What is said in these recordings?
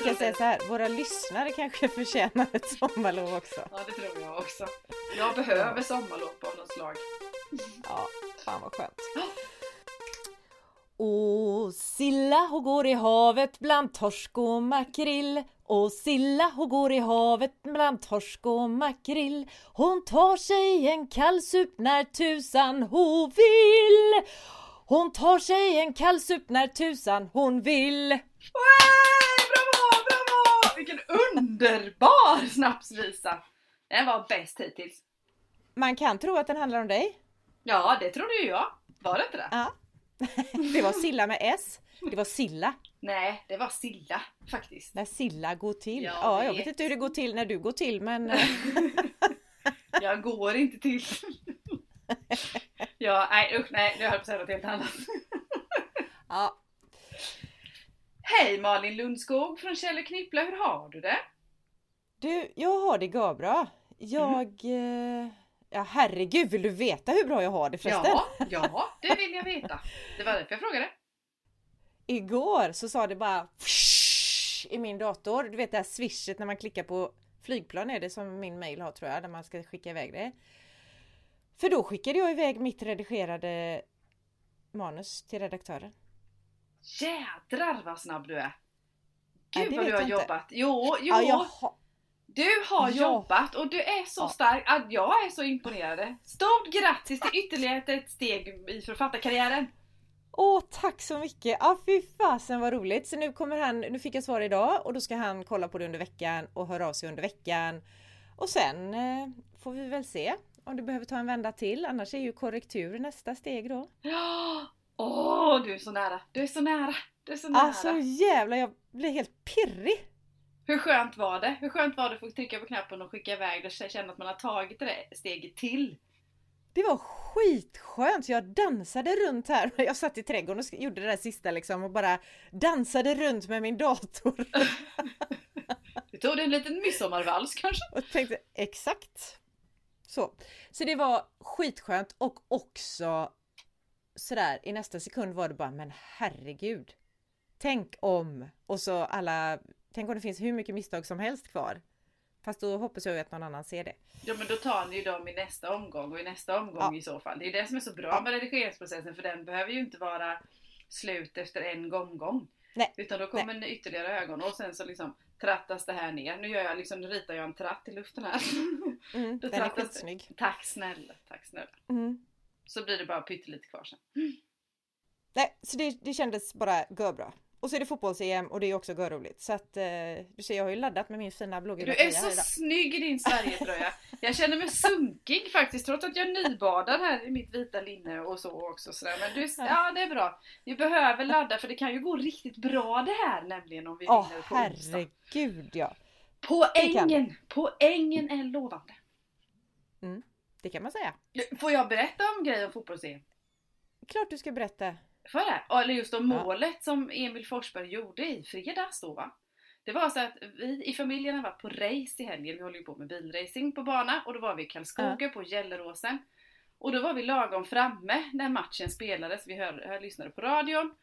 Vi kan säga så här, våra lyssnare kanske förtjänar ett sommarlov också. Ja, det tror jag också. Jag behöver sommarlov av något slag. Ja, fan vad skönt. Och Silla hon går i havet bland torsk och makrill och Silla hon går i havet bland torsk och makrill Hon tar sig en kallsup när tusan hon vill Hon tar sig en kallsup när tusan hon vill Way! Vilken underbar snapsvisa! Den var bäst hittills. Man kan tro att den handlar om dig. Ja, det trodde ju jag. Var det inte det? Ja. Det var Silla med S. Det var Silla. Nej, det var Silla faktiskt. När Silla går till. Jag Ja, jag vet. vet inte hur det går till när du går till men Jag går inte till. Ja, nej usch, nej, nu höll jag på att säga något helt annat. ja, Hej Malin Lundskog från Kjell Knippla, hur har du det? Du, jag har det bra. Jag... eh, Ja herregud, vill du veta hur bra jag har det förresten? Ja, ja, det vill jag veta. Det var därför jag frågade. Igår så sa det bara i min dator. Du vet det här swishet när man klickar på flygplan är det som min mail har tror jag, när man ska skicka iväg det. För då skickade jag iväg mitt redigerade manus till redaktören. Jädrar vad snabb du är! Nej, Gud det vad du har jag inte. jobbat! Jo, jo! Ja, har... Du har Ja. jobbat och du är så Ja. stark att jag är så imponerad. Stort grattis till ytterligare ett steg i författarkarriären! Åh, tack så mycket! Ja, fy fasen vad roligt! Så nu kommer han, nu fick jag svar idag och då ska han kolla på det under veckan och höra av sig under veckan. Och sen eh, får vi väl se om du behöver ta en vända till, annars är ju korrektur nästa steg då. Ja! Åh, du är så nära! Du är så nära! Du är så nära! Alltså jävlar, jag blir helt pirrig! Hur skönt var det? Hur skönt var det att få trycka på knappen och skicka iväg det och känna att man har tagit det där steget till? Det var skitskönt! Jag dansade runt här. Jag satt i trädgården och gjorde det där sista liksom och bara dansade runt med min dator. Du tog dig en liten midsommarvals kanske? Och tänkte exakt så. Så det var skitskönt och också sådär i nästa sekund var det bara men herregud. Tänk om och så alla, tänk om det finns hur mycket misstag som helst kvar. Fast då hoppas jag ju att någon annan ser det. Ja men då tar ni ju dem i nästa omgång och i nästa omgång Ja. i så fall. Det är det som är så bra Ja. med redigeringsprocessen för den behöver ju inte vara slut efter en gång. Nej. Utan då kommer en ytterligare ögon och sen så liksom trattas det här ner. Nu gör jag liksom, nu ritar jag en tratt i luften här. Mm, Då den är skitsnygg. tack snälla, tack snälla. Mm. Så blir det bara pyttelite kvar sen. Nej, så det, det kändes bara bra. Och så är det fotbolls-EM och det är också roligt. Så att eh, du ser, jag har ju laddat med min fina bloggiga Du är så idag. snygg i din Sverigetröja. Jag känner mig sunkig faktiskt trots att jag är nybadad här i mitt vita linne och så också. Sådär. Men du, ja det är bra. Vi behöver ladda för det kan ju gå riktigt bra det här nämligen om vi Åh vinner på onsdag. herregud ja! Poängen! Poängen är lovande. Det kan man säga. Får jag berätta om grejen om fotbolls Klart du ska berätta. Får jag? Eller just om Ja. målet som Emil Forsberg gjorde i fredags då va? Det var så att vi i familjen varit på race i helgen. Vi håller ju på med bilracing på bana och då var vi i Karlskoga på Gelleråsen. Och då var vi lagom framme när matchen spelades. Vi hör, hör, lyssnade på radion.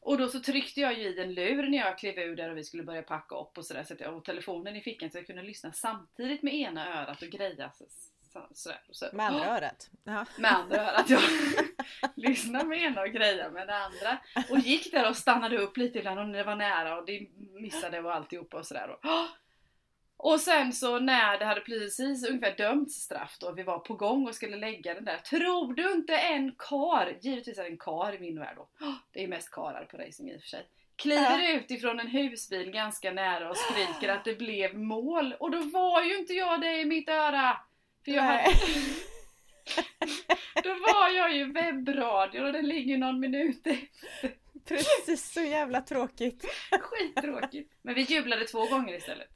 Och då så tryckte jag ju i en lur när jag klev ur där och vi skulle börja packa upp och sådär. Så att jag telefonen i fickan så jag kunde lyssna samtidigt med ena örat och greja så, så, så, Med andra örat. Ja. med andra örat. Jag lyssnade med ena och grejer med det andra. Och gick där och stannade upp lite ibland och det var nära och det missade och alltihopa och sådär. Och, och sen så när det hade precis ungefär dömts straff då, vi var på gång och skulle lägga den där. Tror du inte en kar, givetvis är det en kar i min värld då. Det är mest karar på racing i och för sig. Kliver ut ifrån en husbil ganska nära och skriker att det blev mål. Och då var ju inte jag det i mitt öra. För jag hade, då var jag ju webbradio och den ligger någon minut efter. Precis, så jävla tråkigt. Skittråkigt. Men vi jublade två gånger istället.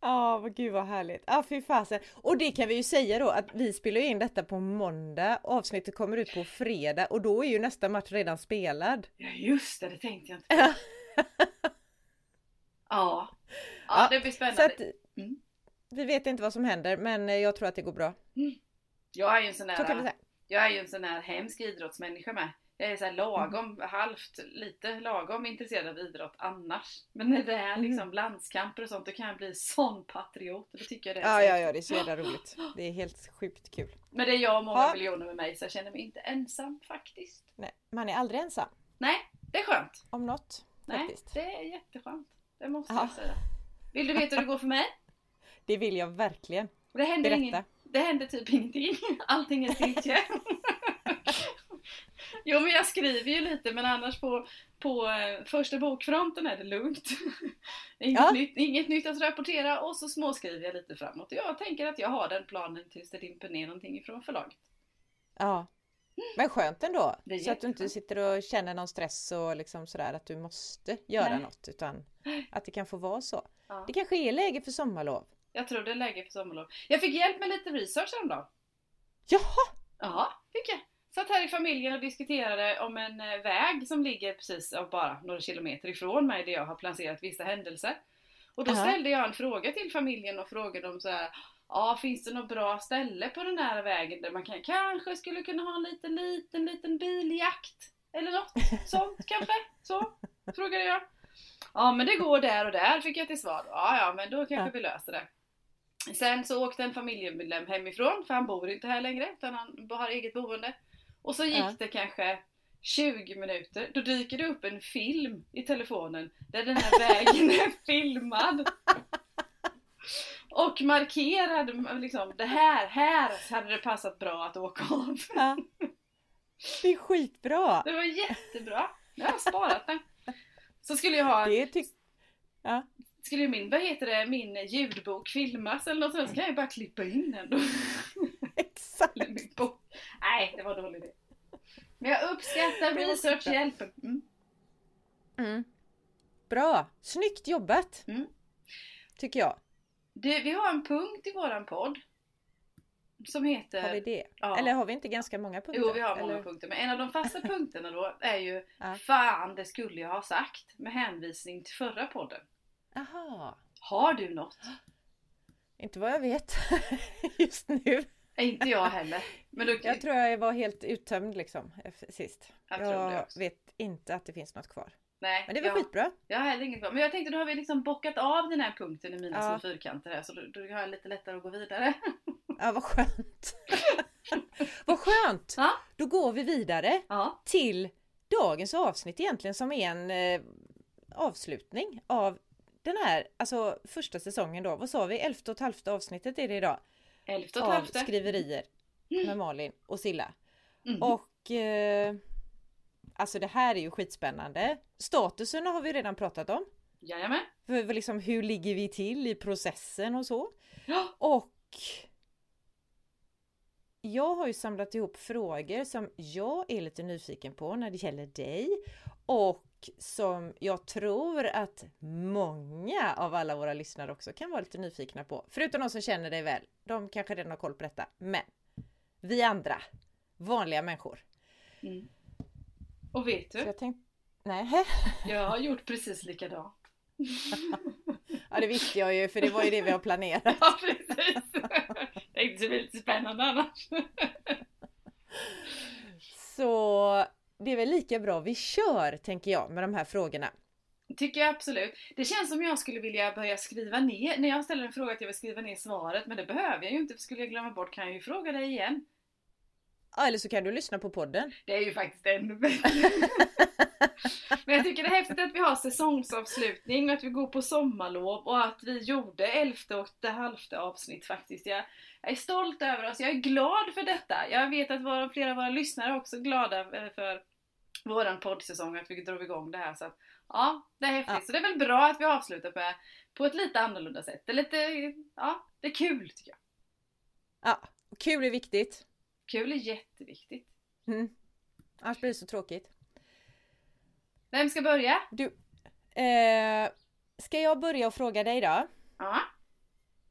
Ja, vad gud vad härligt. Ja, fy fasen. Och det kan vi ju säga då att vi spelar in detta på måndag. Avsnittet kommer ut på fredag och då är ju nästa match redan spelad. Ja just det, det tänkte jag inte på. Ja. Ja, det blir Så spännande. att, Mm. Vi vet inte vad som händer men eh, jag tror att det går bra. Jag är ju en sån säga. jag är ju en sån här hemsk idrottsmänniska med. Jag är så lagom, halvt, lite lagom intresserad av idrott annars. Men när det är liksom Mm. landskamper och sånt då kan jag bli sån patriot. Då tycker jag det är Ja, så ja, ja, det är så jävla roligt. Det är helt sjukt kul. Men det är jag och många Ja. miljoner med mig så jag känner mig inte ensam faktiskt. Nej, man är aldrig ensam Nej, det är skönt. om något. Nej, Faktiskt. det är jätteskönt. Det måste Ja. jag säga. Vill du veta hur det går för mig? Det vill jag verkligen. Det händer, Berätta. ingen, det händer typ ingenting. Allting är stiltje. jo men jag skriver ju lite men annars på, på eh, första bokfronten är det lugnt. inget, Ja. nytt, inget nytt att rapportera och så småskriver jag lite framåt. Jag tänker att jag har den planen tills det dimper ner någonting ifrån förlaget. Ja. Men skönt ändå. Så att du inte sitter och känner någon stress och liksom sådär att du måste göra Nej. något. Utan att det kan få vara så. Ja. Det kanske är läge för sommarlov. Jag tror det är läge för sommarlov. Jag fick hjälp med lite research häromdagen. Jaha! Ja, fick jag. Satt här i familjen och diskuterade om en eh, väg som ligger precis bara några kilometer ifrån mig där jag har placerat vissa händelser. Och då ställde jag en fråga till familjen och frågade om så här, ja finns det något bra ställe på den här vägen där man kan, kanske skulle kunna ha en liten, liten, liten biljakt? Eller något sånt kanske? Så, frågade jag. Ja men det går där och där fick jag till svar. Ja ja men då kanske Ja. vi löser det. Sen så åkte en familjemedlem hemifrån för han bor inte här längre utan han har eget boende. Och så gick Ja. det kanske 20 minuter, då dyker det upp en film i telefonen där den här vägen är filmad. Och markerad liksom, det här, här hade det passat bra att åka av. Ja. Det är skitbra! Det var jättebra. Nu har jag sparat den. Så skulle jag ha, Det tyck... Ja. Skulle min, vad heter det, min ljudbok filmas eller något sånt så kan jag bara klippa in den. Exakt! Min bok. Nej, det var en dålig idé. Men jag uppskattar researchhjälpen. Mm. Mm. Bra! Snyggt jobbat! Mm. Tycker jag. Du, vi har en punkt i våran podd. Som heter... Har vi det? Ja. Eller har vi inte ganska många punkter? Jo, vi har många Eller? punkter. Men en av de fasta punkterna då är ju Ja. Fan, det skulle jag ha sagt. Med hänvisning till förra podden. Aha. Har du något? Inte vad jag vet just nu. Inte jag heller. Men då, Jag tror jag var helt uttömd liksom efter- sist. Jag Jag, vet inte att det finns något kvar. nej, Men det var jag, skitbra. jag har heller inget kvar. Men jag tänkte då har vi liksom bockat av den här punkten i mina Ja. små fyrkanter här. Så då, då har jag lite lättare att gå vidare. Ja, vad skönt. vad skönt! Ja. Då går vi vidare Ja. till dagens avsnitt egentligen som är en eh, avslutning av den här, alltså första säsongen då. Vad sa vi? Elfte och halfte avsnittet är det idag. Elfte och Av tolfte. skriverier med Malin och Silla. Mm. Och eh, alltså det här är ju skitspännande. Statusen har vi redan pratat om. Jajamän. För liksom, hur ligger vi till i processen och så. Ja. Och jag har ju samlat ihop frågor som jag är lite nyfiken på när det gäller dig. Och som jag tror att många av alla våra lyssnare också kan vara lite nyfikna på. Förutom de som känner dig väl. De kanske redan har koll på detta. Men vi andra, vanliga människor. Mm. Och vet Så du? jag tänkte... Nej, Jag har gjort precis likadant. ja det visste jag ju för det var ju det vi har planerat. Ja precis. Det blir lite spännande annars. Så det är väl lika bra vi kör, tänker jag, med de här frågorna. Tycker jag absolut. Det känns som jag skulle vilja börja skriva ner, när jag ställer en fråga att jag vill skriva ner svaret, men det behöver jag ju inte för skulle jag glömma bort kan jag ju fråga dig igen. Ja, eller så kan du lyssna på podden. Det är ju faktiskt ännu bättre. Men jag tycker det är häftigt att vi har säsongsavslutning och att vi går på sommarlov och att vi gjorde elfte och det halfte avsnitt faktiskt. Jag, är stolt över oss, jag är glad för detta. Jag vet att våra, flera av våra lyssnare är också glada eh, för våran poddsäsong, att vi drog igång det här. Så att, ja, det är häftigt. Ja. Så det är väl bra att vi avslutar på, på ett lite annorlunda sätt. Det är lite, ja, det är kul tycker jag. Ja, kul är viktigt. Kul är jätteviktigt. Mm. Annars blir det så tråkigt. Vem ska börja? Du, eh, ska jag börja och fråga dig då? Ja.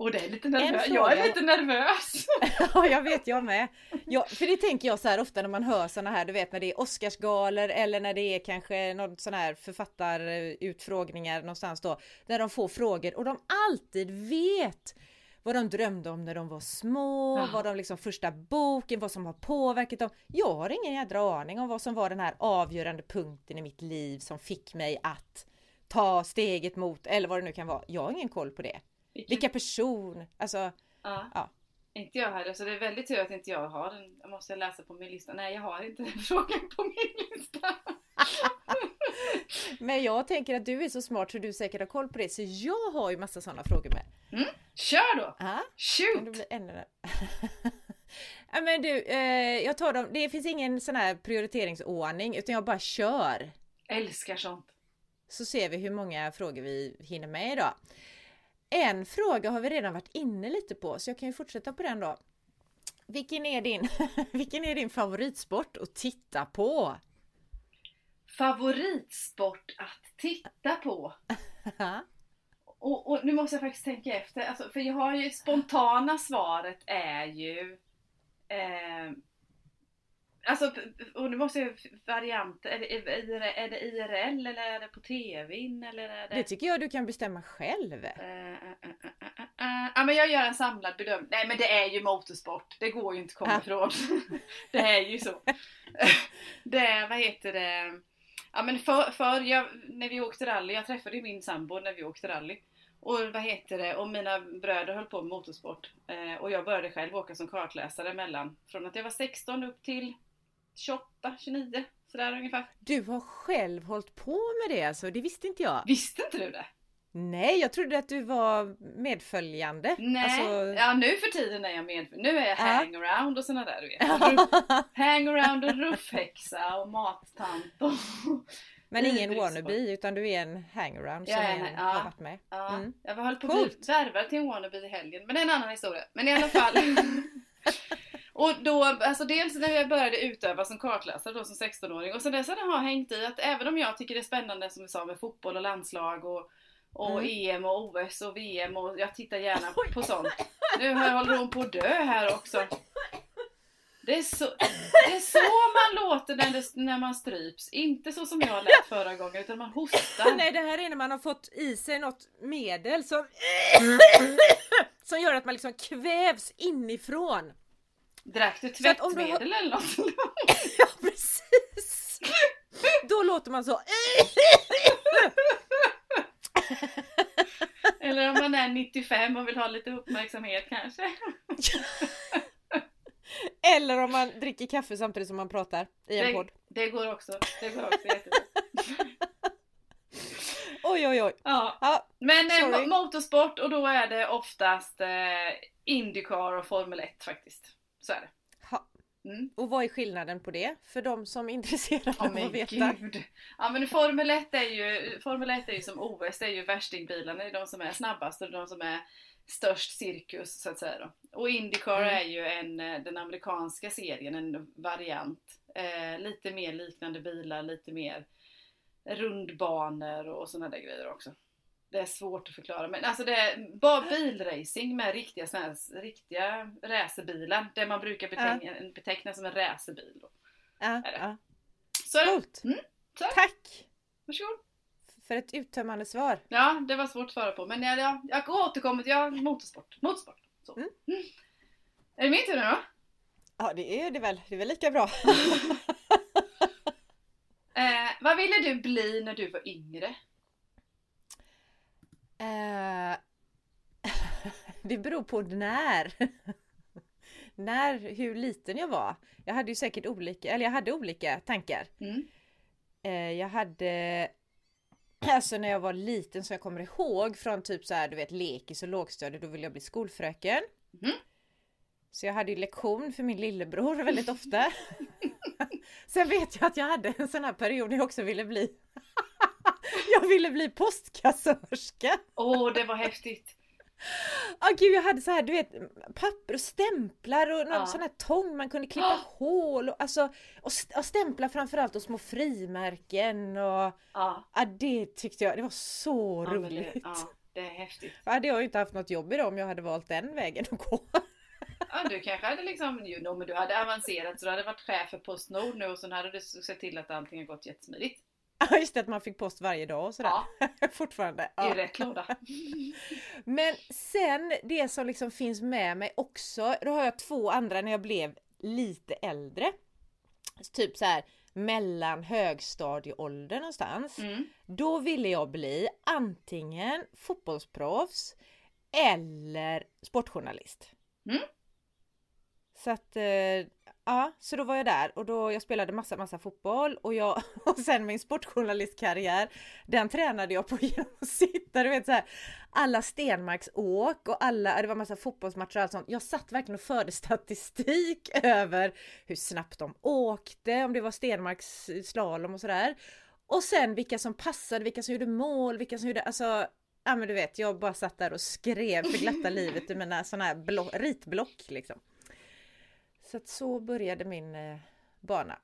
Och det är lite nervös. Jag är lite nervös. Ja, jag vet jag med. Ja, för det tänker jag så här ofta när man hör såna här, du vet när det är Oscarsgaler eller när det är kanske någon sån här författarutfrågningar någonstans då. Där de får frågor och de alltid vet vad de drömde om när de var små, Ja. vad de liksom första boken, vad som har påverkat dem. Jag har ingen jädra aning om vad som var den här avgörande punkten i mitt liv som fick mig att ta steget mot, eller vad det nu kan vara. Jag har ingen koll på det. Vilken- Vilka person, alltså Ja. Ja. Inte jag heller, så det är väldigt tur att inte jag har den. Jag måste läsa på min lista. Nej, jag har inte den frågan på min lista. Men jag tänker att du är så smart så du säkert har koll på det. Så jag har ju massa sådana frågor med. Kör då! Kan Shoot! bli ännu Ja men du, eh, jag tar dem. Det finns ingen sån här prioriteringsordning utan jag bara kör. Älskar sånt. Så ser vi hur många frågor vi hinner med idag. En fråga har vi redan varit inne lite på så jag kan ju fortsätta på den då. Vilken är din, vilken är din favoritsport att titta på? Favoritsport att titta på? Och, och nu måste jag faktiskt tänka efter, alltså, för jag har ju spontana svaret är ju eh, Alltså, och nu måste jag varianter, är det, är, det, IRL eller är det på TVn eller är det... Det tycker jag du kan bestämma själv. Eh, eh, eh, Ja men jag gör en samlad bedömning. Nej men det är ju motorsport. Det går ju inte att komma ifrån. det är ju så. det är, vad heter det? Ja men för, för jag, när vi åkte rally, jag träffade ju min sambo när vi åkte rally. Och vad heter det, och mina bröder höll på med motorsport. Eh, och jag började själv åka som kartläsare mellan, från att jag var 16 upp till 28, 29. Sådär ungefär. Du har själv hållit på med det alltså, det visste inte jag. Visste inte du det? Nej, jag trodde att du var medföljande. Nej, Alltså... ja nu för tiden är jag med. Nu är jag Ja. hangaround och såna där du vet. hangaround och ruffhäxa och mattant och... Men ingen wannabe utan du är en hangaround som är en, ja. har varit med. Ja, Mm. Jag höll på att bli värvad till en wannabe i helgen, men det är en annan historia. Men i alla fall. och då, alltså dels när jag började utöva som kartläsare då som 16-åring och sen dess har det hängt i att även om jag tycker det är spännande som vi sa med fotboll och landslag och, och Mm. EM och OS och VM och jag tittar gärna på sånt. Nu håller hon på att dö här också. Det är, så, det är så man låter när, det, när man stryps. Inte så som jag lät förra gången utan man hostar. Nej, det här är när man har fått i sig något medel som, som gör att man liksom kvävs inifrån. Drack du du har- tvättmedel eller något? Ja, precis! Då låter man så. Eller om man är 95 och vill ha lite uppmärksamhet kanske. Eller om man dricker kaffe samtidigt som man pratar i en Det, podd. det går också. Det går också. Oj, oj, oj. Ja. Ja, Men eh, Sorry. mo- motorsport och då är det oftast eh, Indycar och Formel 1 faktiskt. Så är det. Mm. Och vad är skillnaden på det? För de som är intresserade Åh av att veta. gud. Ja men Formel 1 är ju, Formel 1 är ju som OS, det är ju värstingbilarna, det är de som är snabbast och de som är störst cirkus så att säga då. Och Indycar Mm. är ju en, eh, den amerikanska serien, en variant. Eh, lite mer liknande bilar, lite mer rundbanor och sådana där grejer också. Det är svårt att förklara men alltså det är bara bilracing med riktiga, såna här, riktiga racerbilar. Det man brukar beteckna, beteckna som en racerbil. Då. Ja, ja. Så. Coolt! Mm, så. Tack Varsågod. för ett uttömmande svar. Ja, det var svårt att svara på. Men jag, jag, jag återkommer till ja, motorsport. Motorsport. Så. Mm. Mm. Är det min tur nu då? Ja, det är det väl. Det är väl lika bra. Eh, vad ville du bli när du var yngre? Eh, det beror på när. när, hur liten jag var. Jag hade ju säkert olika, eller jag hade olika tankar. Mm. Eh, jag hade Alltså när jag var liten så jag kommer ihåg från typ så här, du vet lekis och lågstadiet, då ville jag bli skolfröken. Mhm. Så jag hade ju lektion för min lillebror väldigt ofta. Sen vet jag att jag hade en sån här period när jag också ville bli Jag ville bli postkassörska. Åh, det var häftigt. Ah, gud, jag hade så här, du vet, papper och stämplar och någon Ja. sån här tång man kunde klippa hål och, alltså, och, och stämpla framförallt och små frimärken och Ja, ja, det tyckte jag, det var så ja, roligt. det, ja, det är häftigt. Jag hade jag inte haft något jobb idag om jag hade valt den vägen att gå. Ja, du kanske hade liksom, jo, no, men du hade avancerat så du hade varit chef för Postnord nu och så hade du sett till att allting har gått jättesmidigt. Ja just det, att man fick post varje dag och sådär. Ja, Fortfarande. i Ja. rätt låda. Men sen det som liksom finns med mig också, då har jag två andra när jag blev lite äldre. Typ så här mellan högstadieåldern någonstans. Mm. Då ville jag bli antingen fotbollsproffs eller sportjournalist. Mm. Så att, eh, ja, så då var jag där och då jag spelade massa, massa fotboll och jag, och sen min sportjournalistkarriär, den tränade jag på genom att sitta, du vet så här, alla Stenmarksåk och alla, det var massa fotbollsmatcher och allt sånt. Jag satt verkligen och förde statistik över hur snabbt de åkte, om det var Stenmarks slalom och sådär. Och sen vilka som passade, vilka som gjorde mål, vilka som gjorde, alltså Ja men du vet, jag bara satt där och skrev för glatta livet i mina sådana här block, ritblock liksom. Så att så började min eh, bana.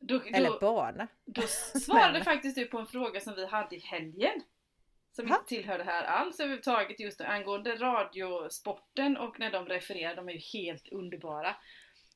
Då, Eller då, bana. då svarade Men- faktiskt du på en fråga som vi hade i helgen. Som Ha? inte tillhör det här alls överhuvudtaget just angående radiosporten och när de refererar, de är ju helt underbara.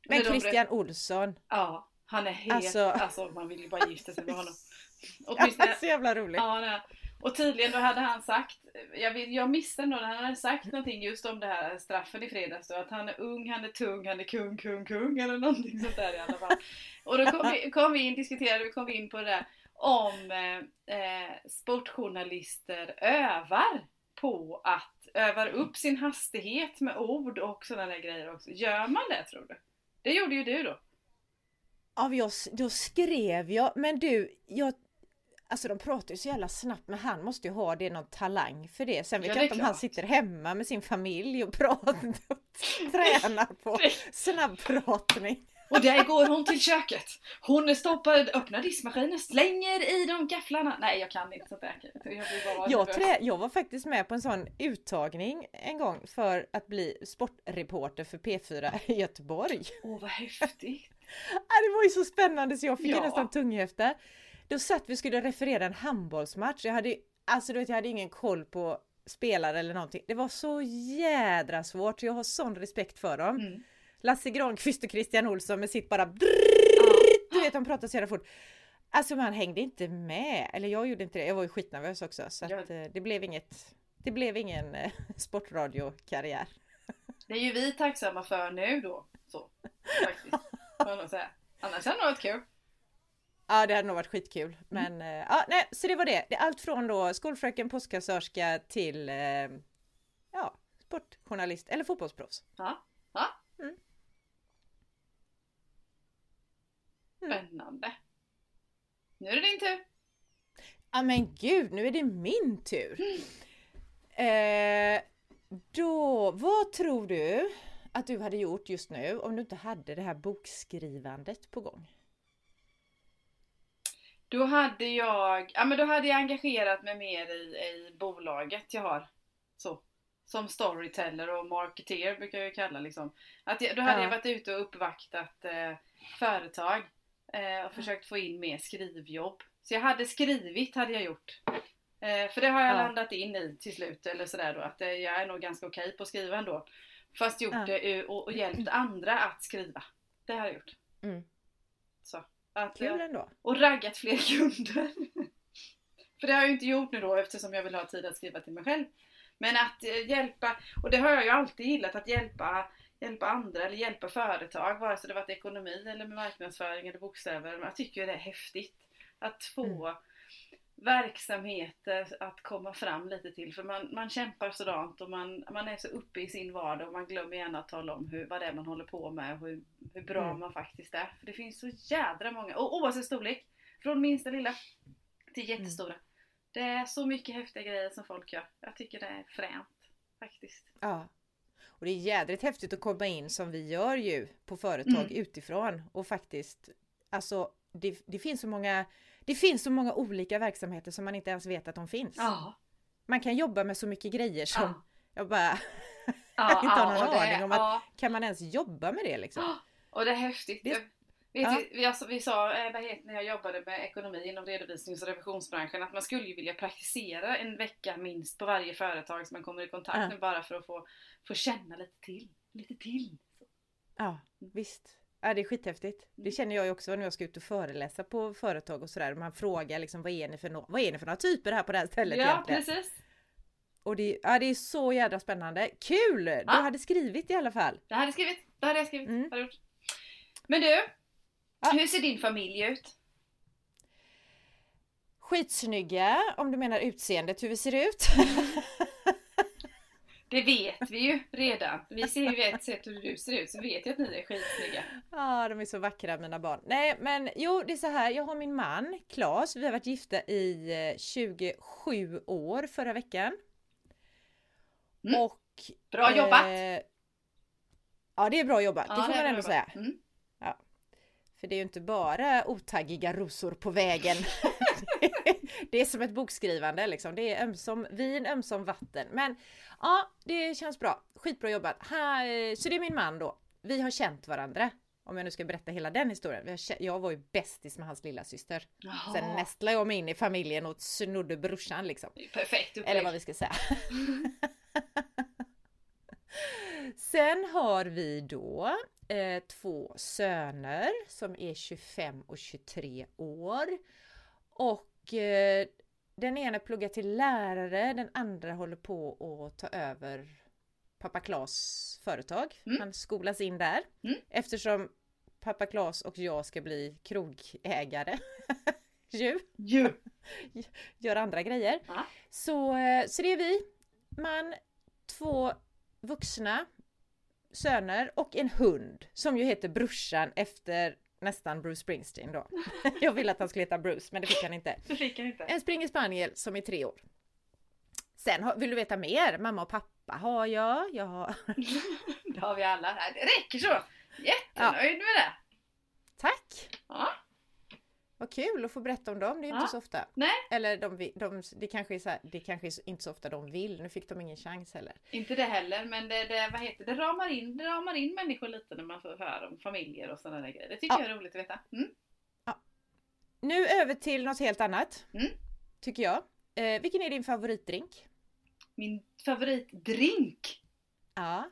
Men När Christian Olsson, Ja, han är helt... Alltså, Alltså- man vill ju bara gifta sig med honom. Åtminstone, så jävla roligt. ja, nej. Och tydligen då hade han sagt, jag, vet, jag missade nog när han hade sagt någonting just om det här straffen i fredags då, att han är ung, han är tung, han är kung, kung, kung eller någonting sånt där i alla fall. Och då kom vi, kom vi in, diskuterade vi, kom in på det där om eh, eh, sportjournalister övar på att övar upp sin hastighet med ord och sådana där grejer också. Gör man det tror du? Det gjorde ju du då. Ja, jag, då skrev jag, men du, jag Alltså de pratar ju så jävla snabbt men han måste ju ha det någon talang för det. Sen vet Ja, jag inte om han sitter hemma med sin familj och pratar och tränar på snabbpratning. Och där går hon till köket. Hon stoppar, öppnar diskmaskinen, slänger i de gafflarna. Nej jag kan inte sånt där. Jag, Jag, trä, jag var faktiskt med på en sån uttagning en gång för att bli sportreporter för P4 i Göteborg. Åh vad häftigt. Det var ju så spännande så jag fick Ja. nästan tunghäfta. Då satt vi skulle referera en handbollsmatch. Jag hade, alltså du vet, jag hade ingen koll på spelare eller någonting. Det var så jädra svårt. Jag har sån respekt för dem. Mm. Lasse Granqvist och Christian Olsson med sitt bara Ja. du vet de pratar så jävla fort. Alltså man hängde inte med. Eller jag gjorde inte det. Jag var ju skitnervös också. Så att, eh, det blev inget Det blev ingen eh, sportradiokarriär. Det är ju vi tacksamma för nu då. Så, faktiskt. Annars hade det varit kul. Ja det hade nog varit skitkul. Men eh, ja, nej, så det var det. Det är allt från då skolfröken, postkassörska till eh, ja, sportjournalist eller fotbollsproffs. Ja. ja. Mm. Mm. Spännande. Nu är det din tur. Ja men gud, nu är det min tur. Eh, då, vad tror du att du hade gjort just nu om du inte hade det här bokskrivandet på gång? Då hade jag, ja men då hade jag engagerat mig mer i, i bolaget jag har. Så. Som storyteller och marketer brukar jag kalla liksom. Att jag, då hade Ja. jag varit ute och uppvaktat eh, företag eh, och försökt få in mer skrivjobb. Så jag hade skrivit, hade jag gjort. Eh, för det har jag Ja. landat in i till slut, eller sådär då, att eh, jag är nog ganska okej på att skriva ändå. Fast gjort Ja. det eh, och, och hjälpt andra att skriva. Det har jag gjort. Mm. Så. Att, eh, Kul ändå. och raggat fler kunder. För det har jag ju inte gjort nu då eftersom jag vill ha tid att skriva till mig själv. Men att eh, hjälpa, och det har jag ju alltid gillat, att hjälpa, hjälpa andra eller hjälpa företag, vare sig det varit ekonomi eller med marknadsföring eller bokstäver. Jag tycker det är häftigt att få verksamheter att komma fram lite till. För man, man kämpar sådant och man, man är så uppe i sin vardag och man glömmer gärna att tala om hur, vad det är man håller på med och hur, hur bra Mm. man faktiskt är. För det finns så jädra många, och oavsett storlek, från minsta lilla till jättestora. Det är så mycket häftiga grejer som folk gör. Jag tycker det är fränt faktiskt. Ja. Och det är jädrigt häftigt att komma in som vi gör ju på företag Mm. utifrån och faktiskt Alltså det, det finns så många Det finns så många olika verksamheter som man inte ens vet att de finns. Ja. Man kan jobba med så mycket grejer som Ja. jag bara Ja, inte har någon aning om att-. Kan man ens jobba med det liksom? Och det är häftigt. Det- Vet Ja. vi, alltså, vi sa, eh, när jag jobbade med ekonomi inom redovisnings och revisionsbranschen, att man skulle ju vilja praktisera en vecka minst på varje företag som man kommer i kontakt Ja. med bara för att få, få känna lite till. Lite till. Ja, visst. Ja det är skithäftigt. Det känner jag ju också när jag ska ut och föreläsa på företag och sådär. Man frågar liksom vad är ni för, no vad är ni för några typer här på det här stället Ja, egentligen? precis. Och det, ja, det är så jädra spännande. Kul! Du Ja. hade skrivit i alla fall. Det hade jag skrivit. Det hade jag skrivit. Mm. Hade jag gjort. Men du, Ja. hur ser din familj ut? Skitsnygga om du menar utseendet hur vi ser ut. Det vet vi ju redan. Vi ser ju ett sätt hur du ser ut så vet jag att ni är skitsnygga. Ja, de är så vackra mina barn. Nej, men jo, det är så här. Jag har min man Claes. Vi har varit gifta i eh, 27 år förra veckan. Mm. Och... Bra jobbat! eh, ja, det är bra jobbat. Ja, det får man ändå säga. Mm. För det är ju inte bara otaggiga rosor på vägen. det är som ett bokskrivande liksom. Det är ömsom vin, ömsom vatten. Men ja, det känns bra. Skitbra jobbat. Ha, eh, så det är min man då. Vi har känt varandra. Om jag nu ska berätta hela den historien. Jag var ju bästis med hans lilla syster. Jaha. Sen nästlade jag mig in i familjen och snodde brorsan liksom. Perfekt upplägg. Eller vad vi ska säga. Sen har vi då eh, två söner som är 25 och 23 år. Och eh, den ena pluggar till lärare, den andra håller på att ta över pappa Klas företag. Mm. Han skolas in där. Mm. Eftersom pappa Klas och jag ska bli krogägare. Ju Ju. gör andra grejer. Ja. Så, eh, så det är vi, man, två vuxna söner och en hund som ju heter brorsan efter nästan Bruce Springsteen då. Jag ville att han skulle heta Bruce men det fick han inte. Det fick jag inte. En springer spaniel som är tre år. Sen vill du veta mer? Mamma och pappa har jag. jag har... Det har vi alla. Det räcker så. Jättenöjd med det. Tack! Ja. Vad kul att få berätta om dem, det är Ja. inte så ofta. Nej. Eller de, de, det, kanske är så här, det kanske är inte så ofta de vill, nu fick de ingen chans heller. Inte det heller, men det, det, vad heter, det, ramar in, det ramar in människor lite när man får höra om familjer och sådana där grejer. Det tycker Ja. jag är roligt att veta. Mm. Nu över till något helt annat. Mm. Tycker jag. Eh, vilken är din favoritdrink? Min favoritdrink! Ja.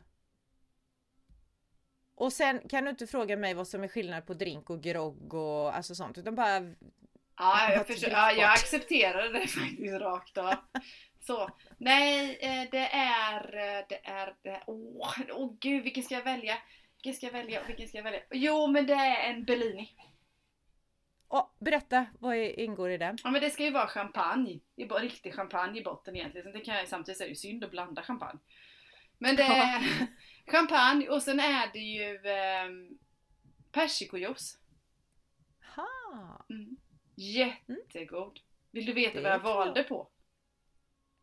Och sen kan du inte fråga mig vad som är skillnad på drink och grogg och alltså sånt utan bara Ja, jag, försöker, ja, jag accepterar det faktiskt rakt av. Så. Nej, eh, det är... eh, Det är... det- Åh, åh gud, vilken ska jag välja? Vilken ska jag välja? Vilken ska jag välja? Jo, men det är en Bellini. Åh, berätta, vad är, ingår i den? Ja, men det ska ju vara champagne. Det är bara riktig champagne i botten egentligen. Det kan jag, samtidigt är det ju synd att blanda champagne. Men det är champagne och sen är det ju eh, persikojuice. Ha. Mm. Jättegod. Vill du veta Det vad jag valde på?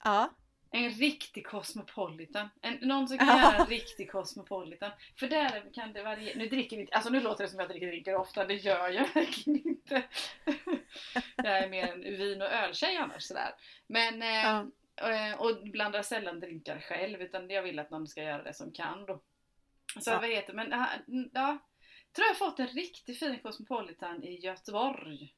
Ja. En riktig cosmopolitan. En, någon som kan göra en riktig cosmopolitan. För där kan det variera. Nu dricker vi inte, alltså nu låter det som att jag dricker dricker ofta, det gör jag verkligen inte. jag är mer en vin och öltjej annars sådär. Men, eh, eh, och blandar sällan drinkar själv utan jag vill att någon ska göra det som kan då. Så Ja. vad heter men ja, ja, tror jag fått en riktigt fin cosmopolitan i Göteborg.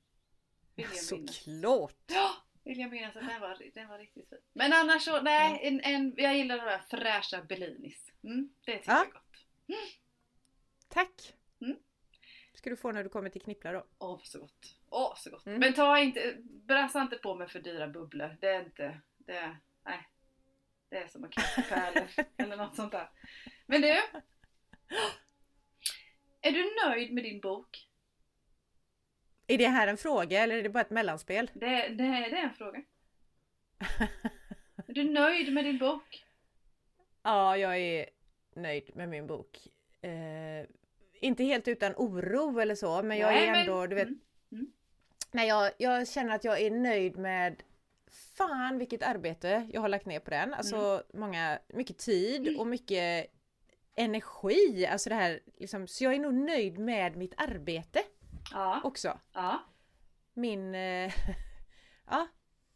Såklart! Ja, vill jag minnas att den var, den var riktigt fin. Men annars så, nej, en, en, jag gillar de där fräscha Bellinis. Mm, det tycker Ja. jag är gott. Tack! Mm. Ska du få när du kommer till Knippla då. Åh, så gott. Åh, så gott. Mm. Men ta inte, brassa inte på med för dyra bubblor. Det är inte, det nej. Det är som att kasta pärlor eller något sånt där. Men du. Är du nöjd med din bok? Är det här en fråga eller är det bara ett mellanspel? Det, det, det är en fråga. Är du nöjd med din bok? Ja, jag är nöjd med min bok. Eh, inte helt utan oro eller så, men jag Nej, är men- ändå, du vet, Mm. Nej, jag, jag känner att jag är nöjd med Fan vilket arbete jag har lagt ner på den. Alltså Mm. många, mycket tid och mycket energi. Alltså det här liksom, så jag är nog nöjd med mitt arbete Ja. också. Ja. Min, eh, ja,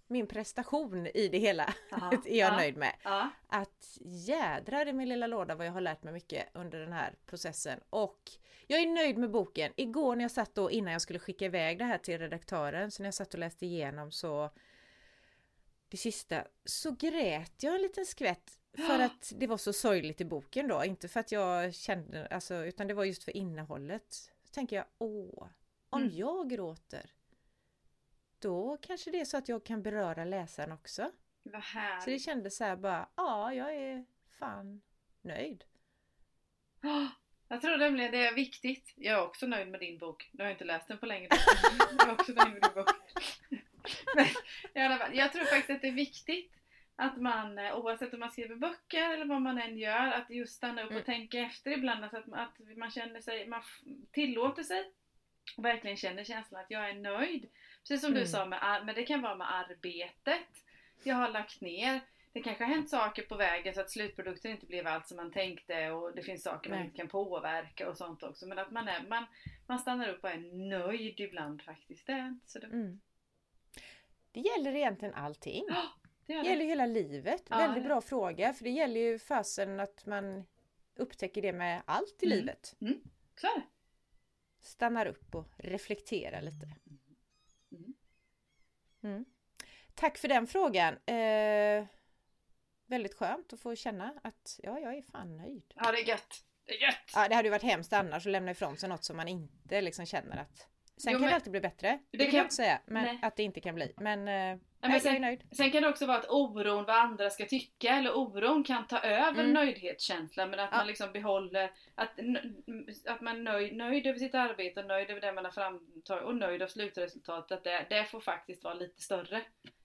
min prestation i det hela Ja. är jag ja. nöjd med. Att jädrar i min lilla låda vad jag har lärt mig mycket under den här processen. Och jag är nöjd med boken. Igår när jag satt då innan jag skulle skicka iväg det här till redaktören, så när jag satt och läste igenom så det sista så grät jag en liten skvätt för att det var så sorgligt i boken då, inte för att jag kände, alltså, utan det var just för innehållet. Så tänker jag, åh, om Mm. jag gråter, då kanske det är så att jag kan beröra läsaren också. Vad Så det härligt. kändes så här bara, ja, jag är fan nöjd. Åh, Jag tror nämligen det är viktigt. Jag är också nöjd med din bok. Nu har jag inte läst den på länge. Jag är också nöjd med din bok. Men i alla fall, jag tror faktiskt att det är viktigt att man, eh, oavsett om man skriver böcker eller vad man än gör, att just stanna upp Mm. och tänka efter ibland. Alltså att, att man känner sig, man tillåter sig och verkligen känner känslan att jag är nöjd. Precis som du Mm. sa, med, men det kan vara med arbetet jag har lagt ner. Det kanske har hänt saker på vägen så att slutprodukten inte blev allt som man tänkte och det finns saker man inte kan påverka och sånt också. Men att man, är, man, man stannar upp och är nöjd ibland faktiskt. Det, så det, Mm. Det gäller egentligen allting. det är Det det. gäller hela livet. Ja, Väldigt det- bra fråga, för det gäller ju fasen att man upptäcker det med allt i Mm. livet. Så är det. Stannar upp och reflekterar lite. Mm. Mm. Tack för den frågan. Eh, väldigt skönt att få känna att ja, jag är fan nöjd. Ja, det är gött. Det är gött! Ja, det hade ju varit hemskt annars att lämna ifrån sig något som man inte liksom känner att Sen Jo, kan men- det alltid bli bättre. Det, vill kan- jag inte säga. Men Nej. att det inte kan bli. Men, eh, men nej, jag sen- är nöjd. Sen kan det också vara att oron vad andra ska tycka eller oron kan ta över Mm. nöjdhetskänslan men att Ja. man liksom behåller att, att man är nöjd, nöjd över sitt arbete och nöjd över det man har framtagit och nöjd av slutresultatet. Att det, det får faktiskt vara lite större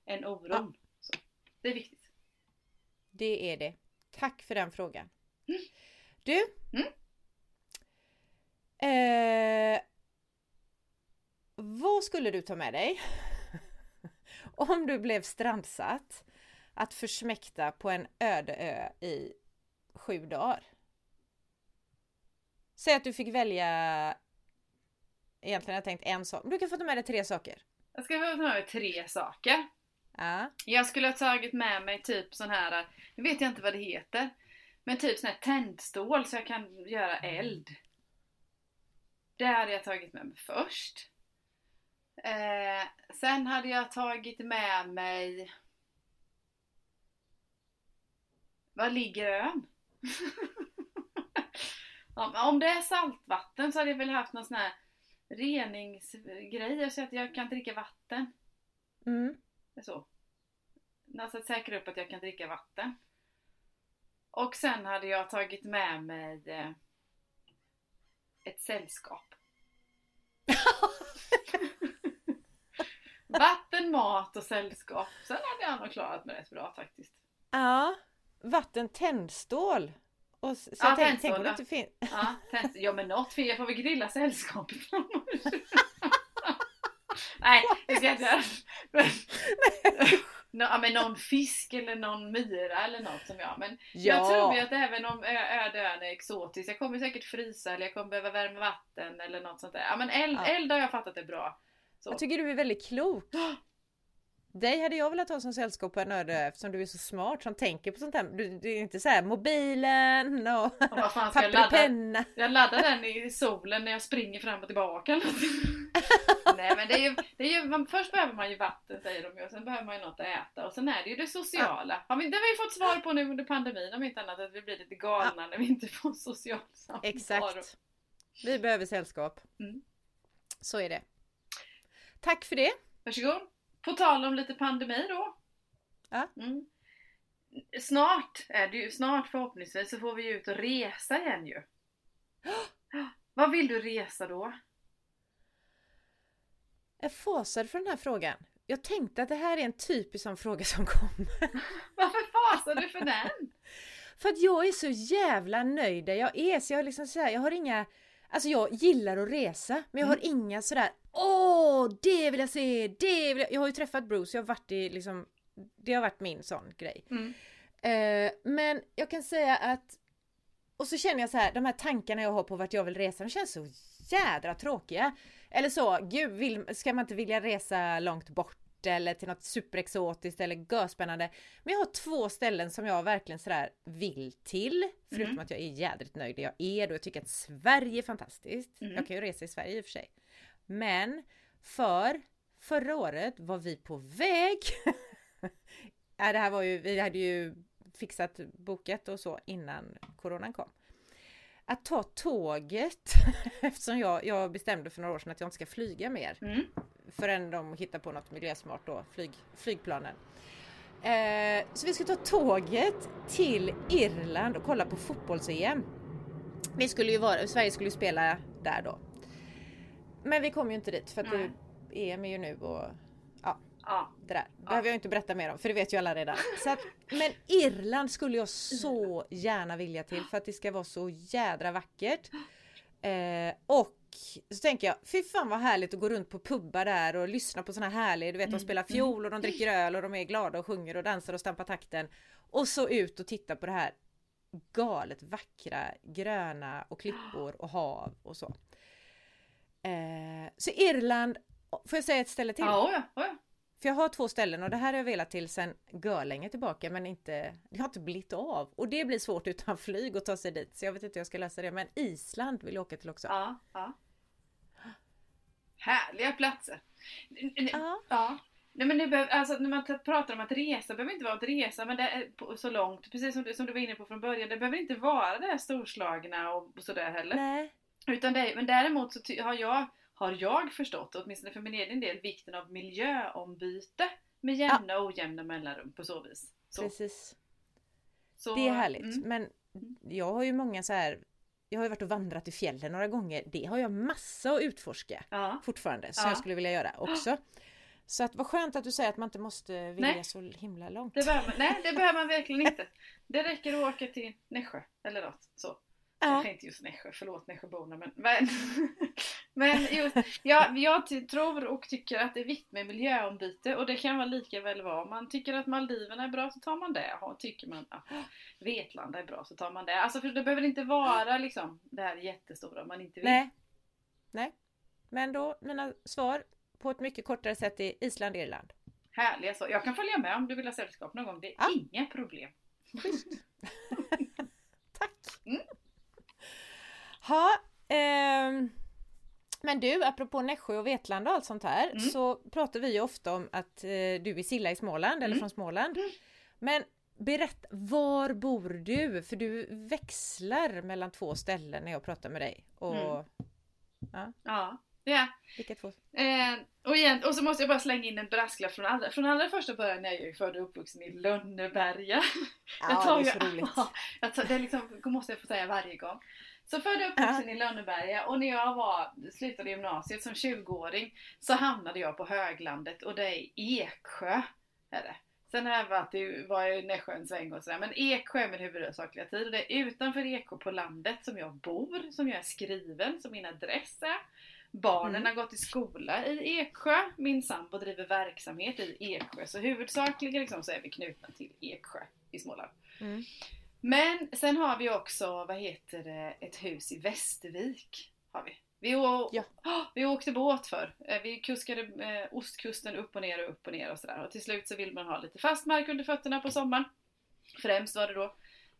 än oron. Så, det är viktigt. Det är det. Tack för den frågan. Du. Mm. Eh, vad skulle du ta med dig? Om du blev strandsatt att försmäkta på en öde ö i sju dagar. Säg att du fick välja Egentligen har jag tänkt en sak. Du kan få ta med dig tre saker. Jag ska ta med mig tre saker. Ja. Jag skulle ha tagit med mig typ sån här, nu vet jag inte vad det heter, men typ sån här tändstål så jag kan göra eld. Det hade jag tagit med mig först. Eh, sen hade jag tagit med mig... Var ligger ön? om, det är saltvatten så hade jag väl haft någon sån här reningsgrej så att jag kan dricka vatten. Mm. Så. Alltså att säkra upp att jag kan dricka vatten. Och sen hade jag tagit med mig eh, ett sällskap. Vatten, mat och sällskap. Sen hade jag nog klarat mig rätt bra faktiskt. Ja, vatten, tändstål. Och så, Ja, tänk tändstål, om det ja. inte finns... Ja, tänt, ja men något, för jag får väl grilla sällskapet. Nej, det ska jag inte göra. Men, Nå, ja, men någon fisk eller någon myra eller något som jag. Men jag tror ju att även om öde ön är exotisk, jag kommer säkert frysa eller jag kommer behöva värma vatten eller något sånt där. Ja men eld, Ja. eld har jag fattat är bra. Så. Jag tycker du är väldigt klok. Dig hade jag velat ha som sällskap på en öde eftersom du är så smart som tänker på sånt här. Du, du är inte så här mobilen och fan ska papper jag och penna. Jag laddar den i solen när jag springer fram och tillbaka. Nej men det är ju, det är ju, man, först behöver man ju vatten säger de ju och sen behöver man ju något att äta och sen är det ju det sociala. Har vi, det har vi fått svar på nu under pandemin om inte annat att vi blir lite galna när vi inte får social samvaro. Exakt. Vi behöver sällskap. Mm. Så är det. Tack för det. Varsågod. På tal om lite pandemi då. Ja. Mm. Snart, är det ju, snart förhoppningsvis så får vi ut och resa igen ju. Vad vill du resa då? Jag fasade för den här frågan. Jag tänkte att det här är en typisk sån fråga som kommer. Varför fasar du för den? För att jag är så jävla nöjd där jag är. Så jag, liksom så här, jag har inga... Alltså jag gillar att resa, men jag har inga sådär Åh, det vill jag se, det vill jag... Jag har ju träffat Bruce, jag har varit i liksom... Det har varit min sån grej. Mm. Eh, men jag kan säga att... Och så känner jag så här, de här tankarna jag har på vart jag vill resa, de känns så jädra tråkiga. Eller så, gud, vill, ska man inte vilja resa långt bort eller till något superexotiskt eller görspännande. Men jag har två ställen som jag verkligen sådär vill till. Förutom Mm. att jag är jädrigt nöjd där jag är då. Jag tycker att Sverige är fantastiskt. Mm. Jag kan ju resa i Sverige i och för sig. Men för förra året var vi på väg. ja, det här var ju, vi hade ju fixat boket och så innan coronan kom. Att ta tåget, eftersom jag, jag bestämde för några år sedan att jag inte ska flyga mer Mm. Förrän de hittar på något miljösmart då, flyg, flygplanen. Eh, så vi ska ta tåget till Irland och kolla på fotbolls-EM. Vi skulle ju vara, Sverige skulle ju spela där då. Men vi kom ju inte dit för att det, EM är ju nu och ja, Ja. det där behöver jag inte berätta mer om för det vet ju alla redan. Att, men Irland skulle jag så gärna vilja till för att det ska vara så jädra vackert. Eh, och så tänker jag, fy fan vad härligt att gå runt på pubbar där och lyssna på såna här härliga, du vet de Mm, spelar fiol och de dricker öl och de är glada och sjunger och dansar och stampar takten. Och så ut och titta på det här galet vackra gröna och klippor och hav och så. Eh, så Irland, får jag säga ett ställe till? Ja, oj, oj. För jag har två ställen och det här har jag velat till sen görlänge tillbaka men inte, det har inte blivit av. Och det blir svårt utan flyg att ta sig dit så jag vet inte hur jag ska lösa det. Men Island vill jag åka till också. Ja, ja. Härliga platser. Ja. Ja. Nej, men behöver, alltså, när man pratar om att resa, behöver inte vara att resa men det är så långt, precis som du, som du var inne på från början, det behöver inte vara det här storslagna och, sådär heller. Nej. Utan det, men däremot så har, jag, har jag förstått, åtminstone för min egen del, vikten av miljöombyte med jämna och ojämna mellanrum på så vis. Så, Precis. så, Det är härligt. mm. Men jag har ju många så här jag har ju varit och vandrat i fjällen några gånger. Det har jag massa att utforska Ja. fortfarande som Ja. jag skulle vilja göra också. Så att vad skönt att du säger att man inte måste vilja Nej. så himla långt. Det man- nej, det behöver man verkligen inte. Det räcker att åka till Nässjö eller något så. Kanske inte just Nässjö, förlåt Nässjöborna men, men, men just, ja, jag tror och tycker att det är viktigt med miljöombyte och det kan vara lika väl vara. Om man tycker att Maldiverna är bra så tar man det. Och tycker man att Vetlanda är bra så tar man det. Alltså för det behöver inte vara liksom det här jättestora om man inte vill. Nej. Nej. Men då, mina svar på ett mycket kortare sätt är Island, Irland. Härliga så. Jag kan följa med om du vill ha sällskap någon gång. Det är Ja. inga problem. Tack! Mm. Ha, ehm, men du, apropå Nässjö och Vetlanda och allt sånt här, Mm. så pratar vi ju ofta om att eh, du är Silla i Småland, eller Mm. från Småland. Mm. Men berätta, var bor du? För du växlar mellan två ställen när jag pratar med dig. Och Mm. Ja. ja. vilka två? Eh, och, igen, och så måste jag bara slänga in en brasklapp från allra, från allra första början när jag är född och uppvuxen i Lönneberga. Jag tar Ja, det är ju- så roligt. Ja, jag tar, det är liksom, måste jag få säga varje gång. Så född och uppvuxen i Lönneberga och när jag var, slutade gymnasiet som 20-åring så hamnade jag på höglandet och det är Eksjö. Är det. Sen har jag varit i, var jag i Nässjö en sväng och sådär men Eksjö är min huvudsakliga tid och det är utanför Eksjö på landet som jag bor, som jag är skriven, som min adress är. Barnen Mm. har gått i skola i Eksjö, min sambo driver verksamhet i Eksjö så huvudsakligen liksom så är vi knutna till Eksjö i Småland. Mm. Men sen har vi också, vad heter det, ett hus i Västervik. Har vi. Vi, Ja. Åh, vi åkte båt för. Vi kuskade eh, ostkusten upp och ner och upp och ner och sådär. Och till slut så vill man ha lite fast mark under fötterna på sommaren. Främst var det då.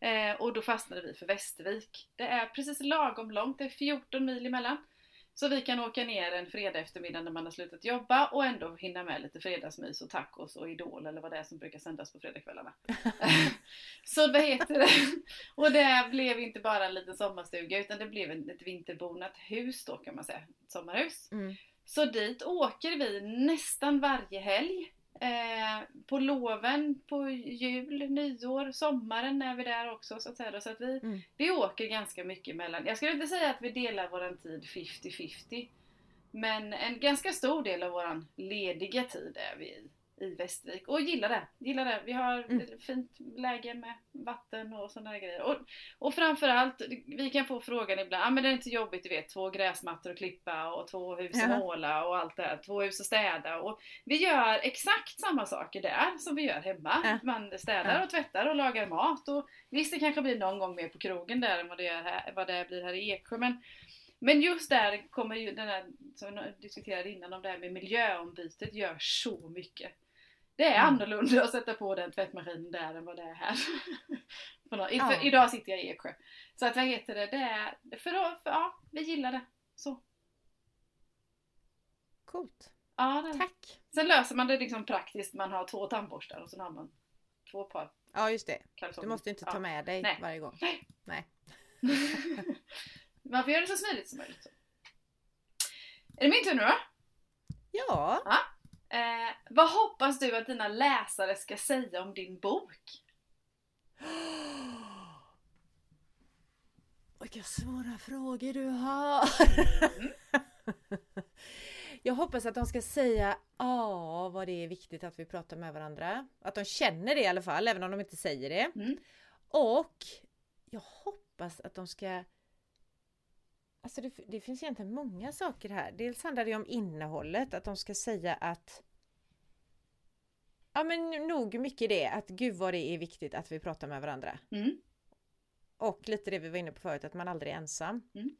Eh, och då fastnade vi för Västervik. Det är precis lagom långt, det är 14 mil emellan. Så vi kan åka ner en fredag eftermiddag när man har slutat jobba och ändå hinna med lite fredagsmys och tacos och Idol eller vad det är som brukar sändas på fredagskvällarna. så vad heter det? Och det blev inte bara en liten sommarstuga utan det blev ett vinterbonat hus då kan man säga. Ett sommarhus. Mm. Så dit åker vi nästan varje helg. Eh, på loven, på jul, nyår, sommaren är vi där också så att säga. Så att vi, Mm. vi åker ganska mycket mellan. Jag skulle inte säga att vi delar våran tid 50-50. Men en ganska stor del av våran lediga tid är vi i, i Västervik. Och gillar det. Gillar det. Vi har Mm. fint läge med vatten och sådana grejer. Och, och framförallt, vi kan få frågan ibland, ah, men det är inte jobbigt du vet, två gräsmattor att klippa och två hus att måla och allt det här, två hus att städa. Och vi gör exakt samma saker där som vi gör hemma. Ja. Man städar och tvättar och lagar mat. Och visst, det kanske blir någon gång mer på krogen där än vad det, är här, vad det blir här i Eksjö. Men, men just där kommer ju den här, som vi diskuterade innan, om det här med miljöombytet gör så mycket. Det är Mm. annorlunda att sätta på den tvättmaskinen där än vad det är här. nå- Ja. för idag sitter jag i Eksjö. Så att vad heter det, det är, för, då- för ja, vi gillar det. Så. Coolt. Ja, det. Tack! Sen löser man det liksom praktiskt, man har två tandborstar och sen har man två par Ja just det. kalsonger. Du måste inte ta Ja. med dig Nej. varje gång. Nej. Nej. Man får göra det så smidigt som möjligt. Är det min tur nu då? Ja. Eh, vad hoppas du att dina läsare ska säga om din bok? Vilka svåra frågor du har. Jag hoppas att de ska säga ja, vad det är viktigt att vi pratar med varandra. Att de känner det i alla fall, även om de inte säger det. Mm. Och jag hoppas att de ska... Alltså det, det finns egentligen många saker här. Dels handlar det om innehållet, att de ska säga att... Ja men nog mycket det, att gud vad det är viktigt att vi pratar med varandra. Mm. Och lite det vi var inne på förut, att man aldrig är ensam. Mm.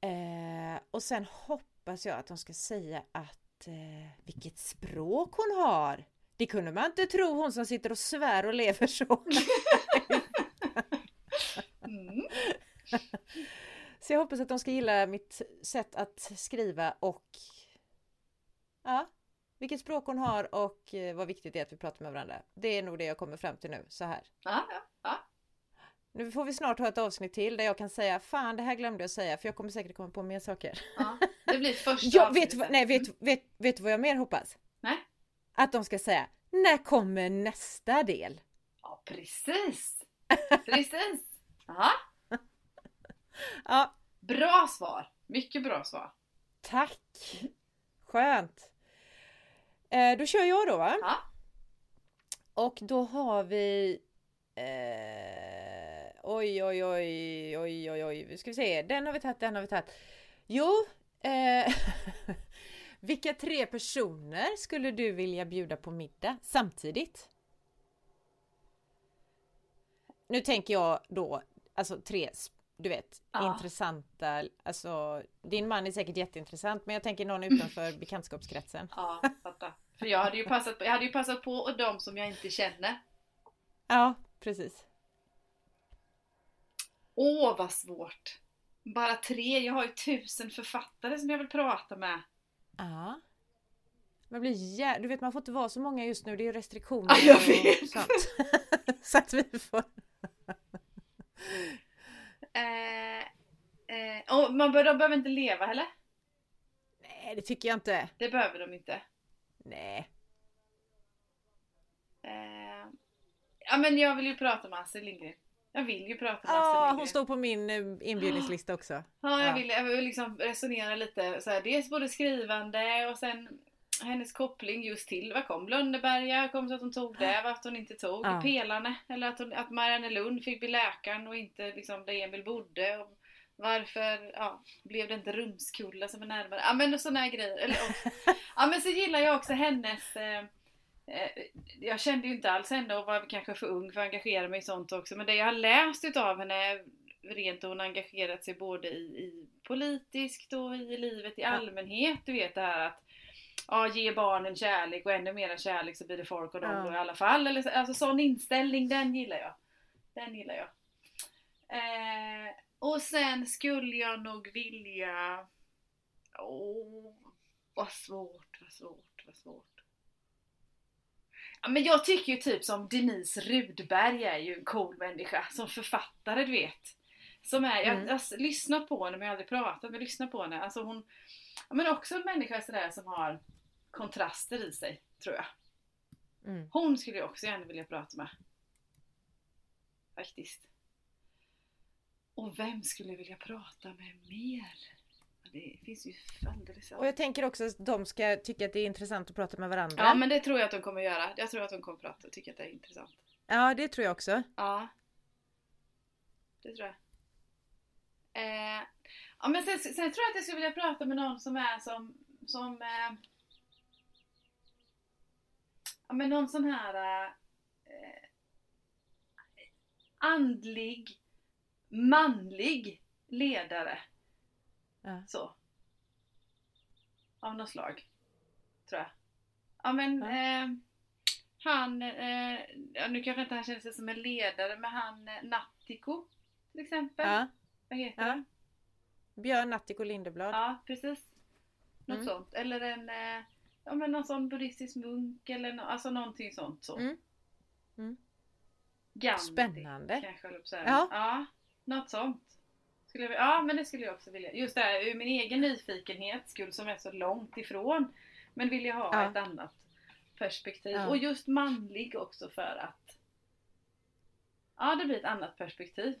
Eh, och sen hoppas jag att de ska säga att eh, vilket språk hon har. Det kunde man inte tro, hon som sitter och svär och lever så. Mm. Så jag hoppas att de ska gilla mitt sätt att skriva och ja, vilket språk hon har och eh, vad viktigt det är att vi pratar med varandra. Det är nog det jag kommer fram till nu, så här. Ja, ja, ja. Nu får vi snart ha ett avsnitt till där jag kan säga fan det här glömde jag säga för jag kommer säkert komma på mer saker. ja. Det blir första Jag vet, vad- nej, vet, vet, vet du vad jag mer hoppas? Nej. Att de ska säga när kommer nästa del? Ja, precis! Precis! Aha. Ja, Bra svar! Mycket bra svar. tack! Skönt! Eh, då kör jag då va? Ja. Och då har vi eh, Oj oj oj oj oj oj. Ska vi se. Den har vi tagit, den har vi tagit. Jo. Eh, vilka tre personer skulle du vilja bjuda på middag samtidigt? Nu tänker jag då alltså tre du vet Ja. intressanta, alltså din man är säkert jätteintressant men jag tänker någon utanför bekantskapskretsen. Ja, fatta. För jag hade ju passat på, jag hade ju passat på och de som jag inte känner. Ja, precis. Åh, vad svårt! Bara tre, jag har ju tusen författare som jag vill prata med. Ja. Man blir jä... Du vet man får inte vara så många just nu, det är ju restriktioner Ja, jag vet. så att vi får... Eh, eh, och man bör, de behöver inte leva heller. Nej det tycker jag inte. Det behöver de inte. Nej. Eh, ja men jag vill ju prata med Astrid Lindgren. Jag vill ju prata med Ja, Astrid Lindgren. hon står på min eh, inbjudningslista också. Ja, jag Ja. vill, jag vill liksom resonera lite så här, dels både skrivande och sen hennes koppling just till, vad kom Lönneberga, kom sig att hon tog det, varför hon inte tog Ja. Pelarne, eller att, hon, att Marianne Lund fick bli läkaren och inte liksom där Emil bodde. Och varför ja, blev det inte Rumskulla som är närmare? Ja men sådana här grejer. Eller, och, ja men så gillar jag också hennes eh, eh, jag kände ju inte alls henne och var kanske för ung för att engagera mig i sånt också men det jag har läst utav henne rent hon har engagerat sig både i, i politiskt och i livet i allmänhet. Du vet det här att ja, ge barnen kärlek och ännu mer kärlek så blir det folk och dem Ja. då i alla fall. Eller, så- alltså sån inställning, den gillar jag. Den gillar jag. Eh, och sen skulle jag nog vilja... Åh, vad svårt, vad svårt, vad svårt. Ja, men jag tycker ju typ som Denise Rudberg är ju en cool människa som författare du vet. Som är, jag, Mm. jag har lyssnat på henne men jag har aldrig pratat men jag lyssnar på henne. Alltså hon, men också en människa sådär som har kontraster i sig, tror jag. Mm. Hon skulle jag också gärna vilja prata med. Faktiskt. Och vem skulle jag vilja prata med mer? Det finns ju alldeles Och jag tänker också att de ska tycka att det är intressant att prata med varandra. Ja men det tror jag att de kommer göra. Jag tror att de kommer prata och tycka att det är intressant. Ja, det tror jag också. Ja. Det tror jag. Eh, ja men sen, sen tror jag att jag skulle vilja prata med någon som är som, som eh, Ja men någon sån här eh, andlig, manlig ledare. Ja. Så. Av något slag. Tror jag. Ja men Ja. eh, han, eh, ja, nu kanske inte han känner sig som en ledare, men han eh, Nattiko till exempel. Ja. Vad heter Ja. han? Björn Nattiko Lindeblad. Ja, precis. Något Mm. sånt. Eller en, eh, ja men någon sån buddhistisk munk eller no, alltså någonting sånt så. Mm. Mm. Gandhi, Spännande. Kanske, jag. Ja. ja, något sånt. Skulle jag, ja, men det skulle jag också vilja. Just det här, ur min egen nyfikenhet skull som är så långt ifrån. Men vill jag ha Ja. ett annat perspektiv. Ja. Och just manlig också för att Ja, det blir ett annat perspektiv.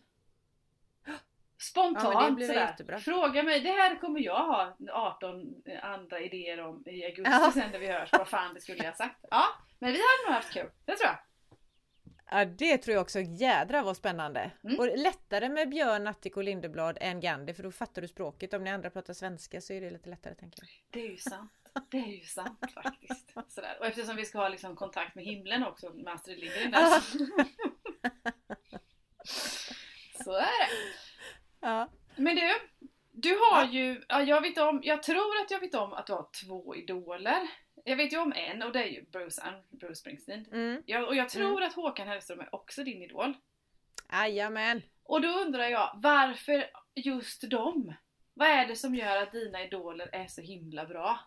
Spontant Ja, det sådär. Fråga mig, det här kommer jag ha 18 andra idéer om i augusti Ja. sen när vi hörs. Vad fan det skulle jag sagt. Ja, men vi hade nog haft kul. Det tror jag. Ja det tror jag också jädra var spännande. Mm. Och lättare med Björn, Attic och Lindeblad än Gandhi för då fattar du språket. Om ni andra pratar svenska så är det lite lättare tänker jag. Det är ju sant. Det är ju sant faktiskt. Sådär. Och eftersom vi ska ha liksom kontakt med himlen också med Astrid Lindgren där. Ja. Så... så är det. Ja. Men du, du har ju, ja, jag vet om, jag tror att jag vet om att du har två idoler. Jag vet ju om en och det är ju Bruce, Bruce Springsteen. Mm. Jag, och jag tror att Håkan Hellström är också din idol. Jajamän. Och då undrar jag, varför just dem? Vad är det som gör att dina idoler är så himla bra?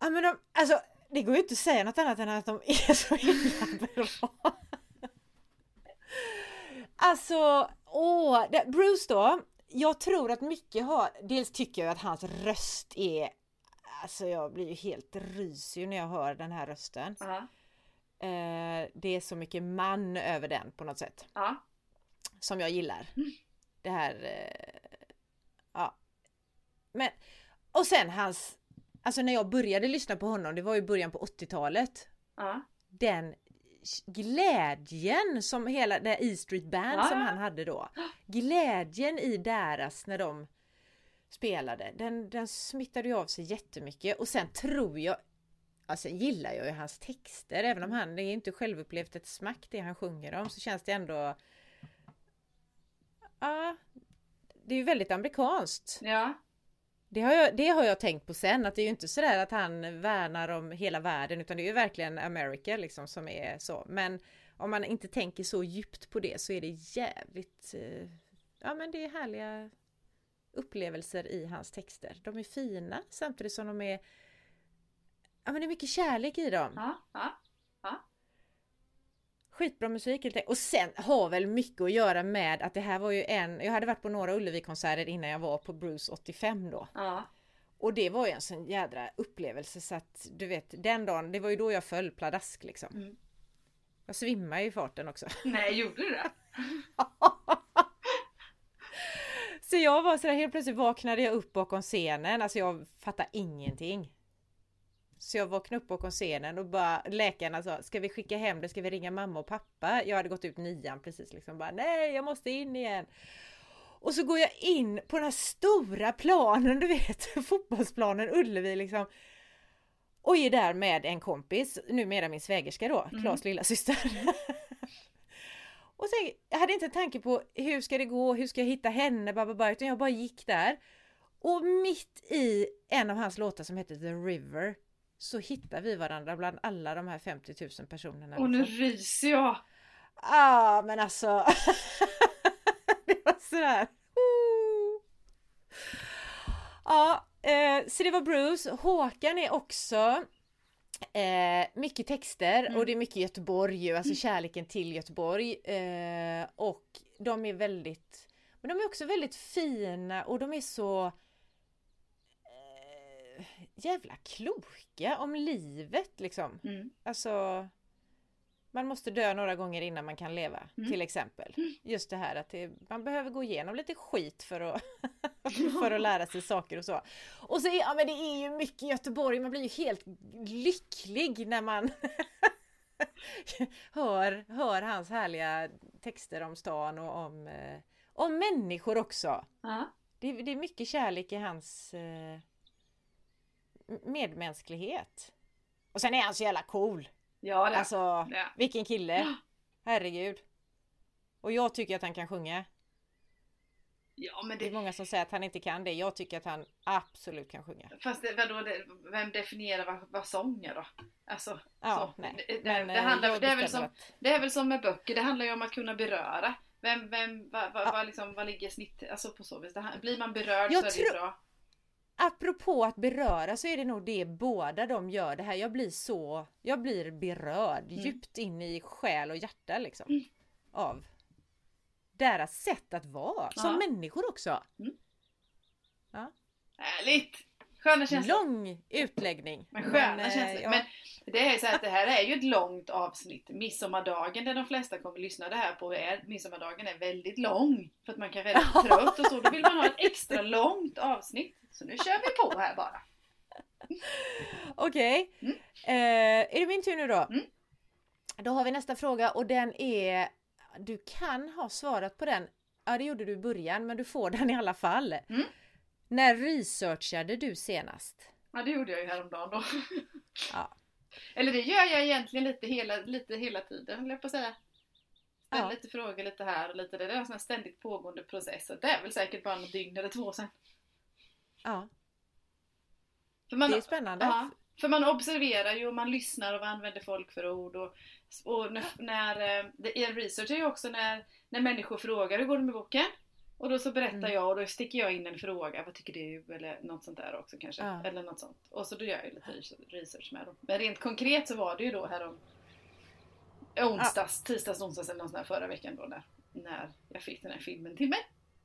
Ja men de, alltså det går ju inte att säga något annat än att de är så himla bra. Alltså, åh, Bruce då. Jag tror att mycket har, dels tycker jag att hans röst är, alltså jag blir ju helt rysig när jag hör den här rösten. Ja. Eh, det är så mycket man över den på något sätt. Ja. Som jag gillar. Det här, eh, ja. Men, och sen hans, alltså när jag började lyssna på honom, det var ju början på 80-talet. Ja. Den glädjen som hela det E Street Band Ja, som han hade då. Glädjen i deras när de spelade, den, den smittade ju av sig jättemycket och sen tror jag Alltså gillar jag ju hans texter, även om han det är inte självupplevt ett smack det han sjunger om så känns det ändå Ja Det är ju väldigt amerikanskt. Ja. Det har, jag, det har jag tänkt på sen att det är ju inte sådär att han värnar om hela världen utan det är ju verkligen America liksom som är så. Men om man inte tänker så djupt på det så är det jävligt eh, Ja men det är härliga upplevelser i hans texter. De är fina samtidigt som de är Ja men det är mycket kärlek i dem. Ja. Ja. Skitbra musik helt. Och sen har väl mycket att göra med att det här var ju en Jag hade varit på några Ullevi-konserter innan jag var på Bruce 85 då. Ja. Och det var ju en sån jädra upplevelse så att du vet den dagen, det var ju då jag föll pladask liksom. Mm. Jag svimmade i farten också. Nej, gjorde du det? Så jag var sådär helt plötsligt vaknade jag upp bakom scenen, alltså jag fattade ingenting. Så jag vaknade upp bakom scenen och bara läkarna sa Ska vi skicka hem det? Ska vi ringa mamma och pappa? Jag hade gått ut nian precis liksom bara Nej jag måste in igen! Och så går jag in på den här stora planen du vet fotbollsplanen Ullevi liksom Och är där med en kompis, numera min svägerska då, Mm. Klas lilla syster. Och sen, jag hade inte en tanke på hur ska det gå, hur ska jag hitta henne, bababa, utan jag bara gick där. Och mitt i en av hans låtar som heter The River så hittar vi varandra bland alla de här 50 000 personerna. Och nu liksom. ryser jag! Ah, men alltså. det var sådär. Ja, eh, så det var Bruce. Håkan är också eh, mycket texter Mm. och det är mycket Göteborg ju, alltså kärleken till Göteborg. Eh, och de är väldigt, men de är också väldigt fina och de är så jävla kloka om livet liksom. Mm. Alltså man måste dö några gånger innan man kan leva Mm. till exempel. Just det här att det, man behöver gå igenom lite skit för att, för att lära sig saker och så. Och så är, ja, men det är ju mycket Göteborg, man blir ju helt lycklig när man hör, hör hans härliga texter om stan och om, eh, om människor också. Ja. Det, det är mycket kärlek i hans eh, medmänsklighet. Och sen är han så jävla cool. Ja, det Alltså, Ja. vilken kille! Herregud! Och jag tycker att han kan sjunga. Ja men Det är det... många som säger att han inte kan det. Jag tycker att han absolut kan sjunga. Fast det, vadå, det, vem definierar vad, vad sång är då? Alltså, Ja, så. nej. Det, det, Men, det, handlar, jag det, är väl som, att- det är väl som med böcker, det handlar ju om att kunna beröra. Vem, vem, vad, vad, Ja. vad, liksom, vad ligger snitt, alltså på så vis? Det, blir man berörd Jag så är det tror- bra. Apropå att beröra så är det nog det båda de gör det här. Jag blir så, jag blir berörd djupt in i själ och hjärta liksom. Mm. Av deras sätt att vara som Ja. människor också. Härligt! Sköna känslor. Lång utläggning. Men sköna eh, känslor. ja. Men det är så att det här är ju ett långt avsnitt. Midsommardagen, där de flesta kommer lyssna det här på, är, midsommardagen är väldigt lång. För att man är lite trött och så. Då vill man ha ett extra långt avsnitt. Så nu kör vi på här bara. Okej. Mm. Eh, är det min tur nu då? Mm. Då har vi nästa fråga och den är Du kan ha svarat på den. Ja det gjorde du i början men du får den i alla fall. Mm. När researchade du senast? Ja det gjorde jag ju häromdagen då. Ja. Eller det gör jag egentligen lite hela, lite hela tiden, höll jag på att säga. Ställer Ja. lite frågor lite här och lite där. Det är en sån ständigt pågående process. Det är väl säkert bara något dygn eller två sen. Ja, man, det är spännande. Ja, för man observerar ju och man lyssnar och vad använder folk för ord. Och, och när, när, eh, det är research är ju också när, när människor frågar hur går det med boken? Och då så berättar Mm. jag och då sticker jag in en fråga. Vad tycker du? Eller något sånt där också kanske. Ja. Eller något sånt. Och så då gör jag lite research med dem. Men rent konkret så var det ju då härom onsdags, tisdags, onsdags eller något sånt där förra veckan då när, när jag fick den här filmen till mig.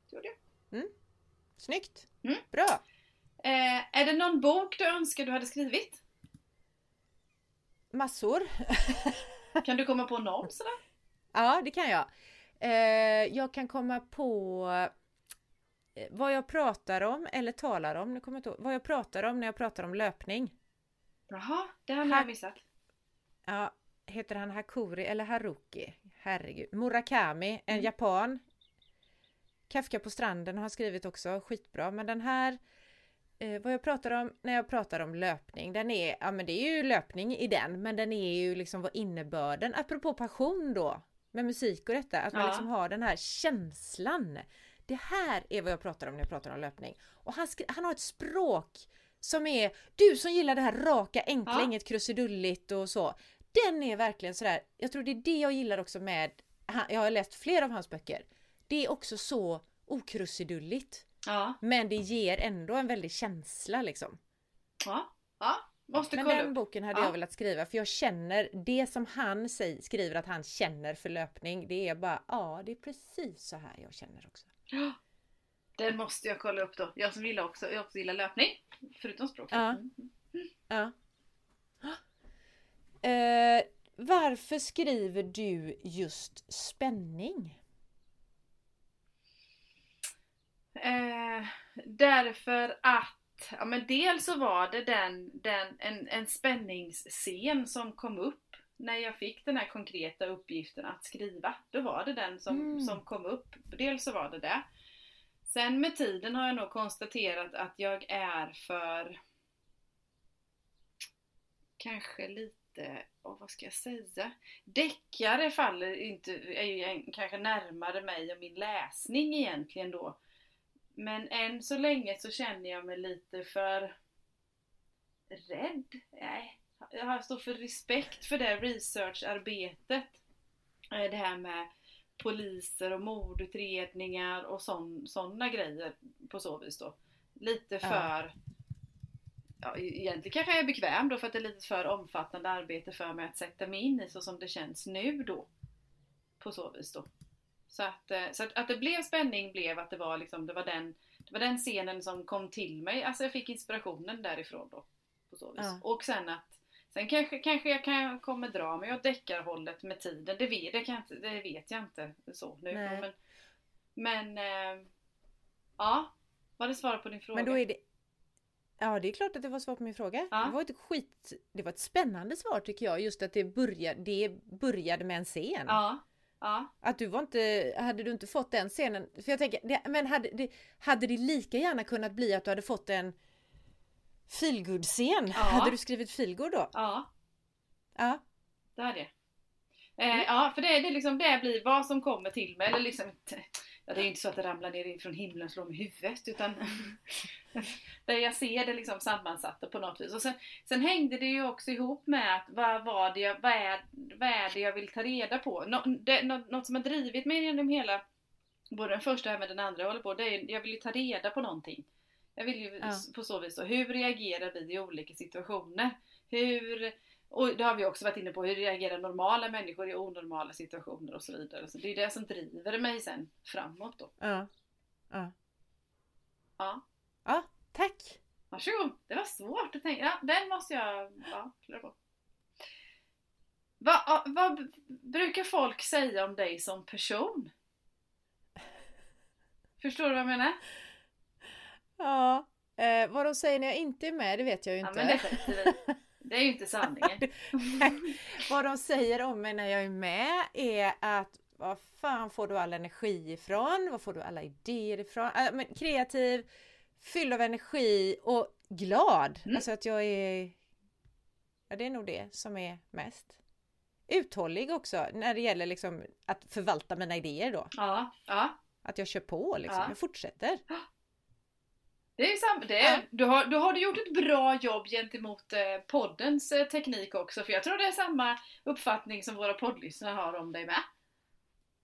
Det gjorde jag. Snyggt! Mm. Bra! Eh, är det någon bok du önskar du hade skrivit? Massor. Kan du komma på någon sådär? Ja, det kan jag. Eh, jag kan komma på eh, vad jag pratar om eller talar om. Nu kommer jag inte. Vad jag pratar om när jag pratar om löpning. Jaha, det har jag missat. Ja, heter han Hakuri eller Haruki? Herregud. Murakami, en Mm. japan. Kafka på stranden har han skrivit också, skitbra. Men den här, eh, vad jag pratar om när jag pratar om löpning, den är, ja men det är ju löpning i den, men den är ju liksom vad innebörden, apropå passion då, med musik och detta, att man Ja. liksom har den här känslan. Det här är vad jag pratar om när jag pratar om löpning. Och han, han har ett språk som är, du som gillar det här raka, enkla, Ja. inget krusidulligt och så. Den är verkligen sådär, jag tror det är det jag gillar också med, jag har läst flera av hans böcker. Det är också så okrusidulligt. Ja, Men det ger ändå en väldig känsla liksom. ja, ja. Måste Men kolla den upp. boken hade Ja. jag velat skriva för jag känner det som han säger, skriver att han känner för löpning. Det är bara, ja det är precis så här jag känner också. Ja. Den måste jag kolla upp då. Jag som gillar också, jag också gillar löpning. Förutom språk. Ja. Mm. Ja. Eh, varför skriver du just spänning? Eh, därför att, ja men dels så var det den, den, en, en spänningsscen som kom upp när jag fick den här konkreta uppgiften att skriva. Då var det den som, Mm. som kom upp. Dels så var det det. Sen med tiden har jag nog konstaterat att jag är för kanske lite, oh, vad ska jag säga? Deckare faller inte, är ju kanske närmare mig och min läsning egentligen då. Men än så länge så känner jag mig lite för rädd. Nej, jag har stor för respekt för det researcharbetet. Eh, Det här med poliser och mordutredningar och sådana grejer på så vis då. Lite för Ja, e- egentligen kanske jag är bekväm då för att det är lite för omfattande arbete för mig att sätta mig in i så som det känns nu då. På så vis då. Så att, eh, så att, att det blev spänning blev att det var liksom, det var den, det var den scenen som kom till mig. Alltså jag fick inspirationen därifrån då. På så vis. Ja. Och sen att Sen kanske, kanske jag kan, kommer dra mig åt deckarhållet med tiden. Det vet, det, kan, det vet jag inte så nu. Nej. Men, men eh, ja, var det svar på din fråga? Men då är det Ja det är klart att det var svar på min fråga. Ja. Det var ett skit... Det var ett spännande svar tycker jag. Just att det började, det började med en scen. Ja, ja. Att du var inte... Hade du inte fått den scenen... För jag tänker, det, men hade det, hade det lika gärna kunnat bli att du hade fått en feelgood-scen? Ja. Hade du skrivit feelgood då? ja. Ja. Det är det. Eh, ja, för det, det, liksom, det blir vad som kommer till mig. Eller liksom, ja, det är ju inte så att det ramlar ner från himlen och slår mig i huvudet. Utan där jag ser det liksom sammansatta på något vis. Och sen, sen hängde det ju också ihop med att vad, var det jag, vad, är, vad är det jag vill ta reda på? Nå, det, något, något som har drivit mig genom hela, både den första och även den andra jag håller på, det är jag vill ju ta reda på någonting. Jag vill ju Ja. på så vis då, hur reagerar vi i olika situationer? Hur, och det har vi också varit inne på, hur reagerar normala människor i onormala situationer och så vidare. Så det är det som driver mig sen framåt då. Ja. Ja. Ja, Ja, tack! varsågod. Det var svårt att tänka. Ja, den måste jag ja, klura på. Vad, ja, vad brukar folk säga om dig som person? Förstår du vad jag menar? Ja, eh, vad de säger när jag inte är med, det vet jag ju Ja, inte. men det. Det är ju inte sanningen. vad de säger om mig när jag är med är att var fan får du all energi ifrån? Var får du alla idéer ifrån? Äh, men kreativ, fylld av energi och glad. Mm. Alltså att jag är... Ja, det är nog det som är mest. Uthållig också när det gäller liksom att förvalta mina idéer då. Ja, ja. Att jag kör på liksom. Ja. Jag fortsätter. Det är sam- det är, Ja. du har, då har du gjort ett bra jobb gentemot eh, poddens eh, teknik också, för jag tror det är samma uppfattning som våra poddlyssnare har om dig med.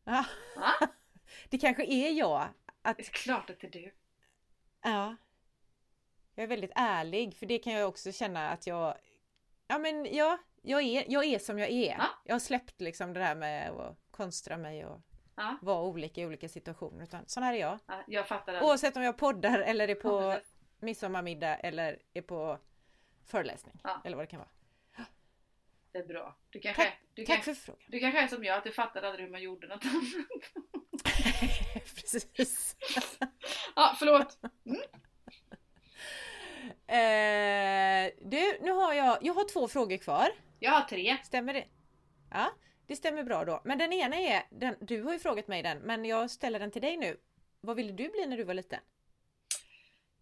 Ja. Ja. Det kanske är jag. Att Det är klart att det är du. Ja. Jag är väldigt ärlig för det kan jag också känna att jag... Ja men ja, jag är, jag är som jag är. Ja. Jag har släppt liksom det där med att konstra mig och Ja. vara olika i olika situationer. Utan sån här är jag. Ja, jag fattar det. Oavsett om jag poddar eller är Ja, på precis. midsommarmiddag eller är på föreläsning. Ja. Eller vad det kan vara. Det är bra. Du kanske, Tack- du Tack kanske, för frågan. du kanske är som jag, att du fattade aldrig hur man gjorde något annat. Precis. Ja, förlåt. Eh, du, nu har jag, jag har två frågor kvar. Jag har tre. Stämmer det? Ja, det stämmer bra då. Men den ena är, den, du har ju frågat mig den, men jag ställer den till dig nu. Vad ville du bli när du var liten?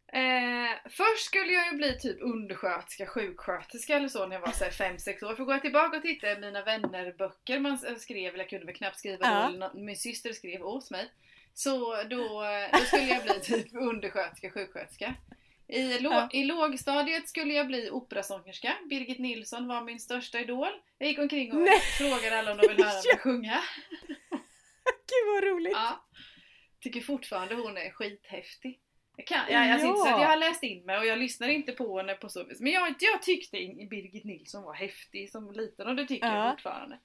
Eh, först skulle jag ju bli typ undersköterska, sjuksköterska eller så när jag var 5-6 år. För går jag tillbaka och tittar i mina vännerböcker man skrev, eller jag kunde väl knappt skriva Ja. då, min syster skrev åt mig. Så då, då skulle jag bli typ undersköterska, sjuksköterska. I, lå- Ja. I lågstadiet skulle jag bli operasångerska. Birgit Nilsson var min största idol. Jag gick omkring och Nej. frågade alla om de ville höra mig sjunga. Gud vad roligt! Ja. Tycker fortfarande hon är skithäftig. Jag, kan, jag, alltså Ja. inte så att jag har läst in mig och jag lyssnar inte på henne på så vis. Men jag, jag tyckte Birgit Nilsson var häftig som liten och det tycker Ja. jag fortfarande.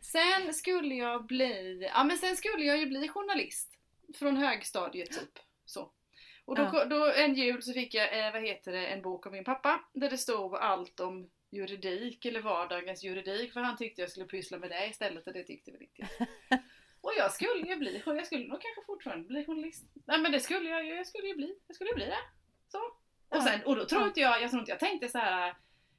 Sen skulle jag bli, ja men sen skulle jag ju bli journalist. Från högstadiet typ. Så. Och då, Ja. då en jul så fick jag, eh, vad heter det, en bok av min pappa. Där det stod allt om juridik eller vardagens juridik. För han tyckte jag skulle pyssla med det istället och det tyckte väl inte jag. Och jag skulle ju bli, jag skulle nog kanske fortfarande bli journalist. Nej men det skulle jag ju, jag skulle ju bli, jag skulle ju bli det. Så. Och sen, och då tror inte jag, jag tror inte jag tänkte så här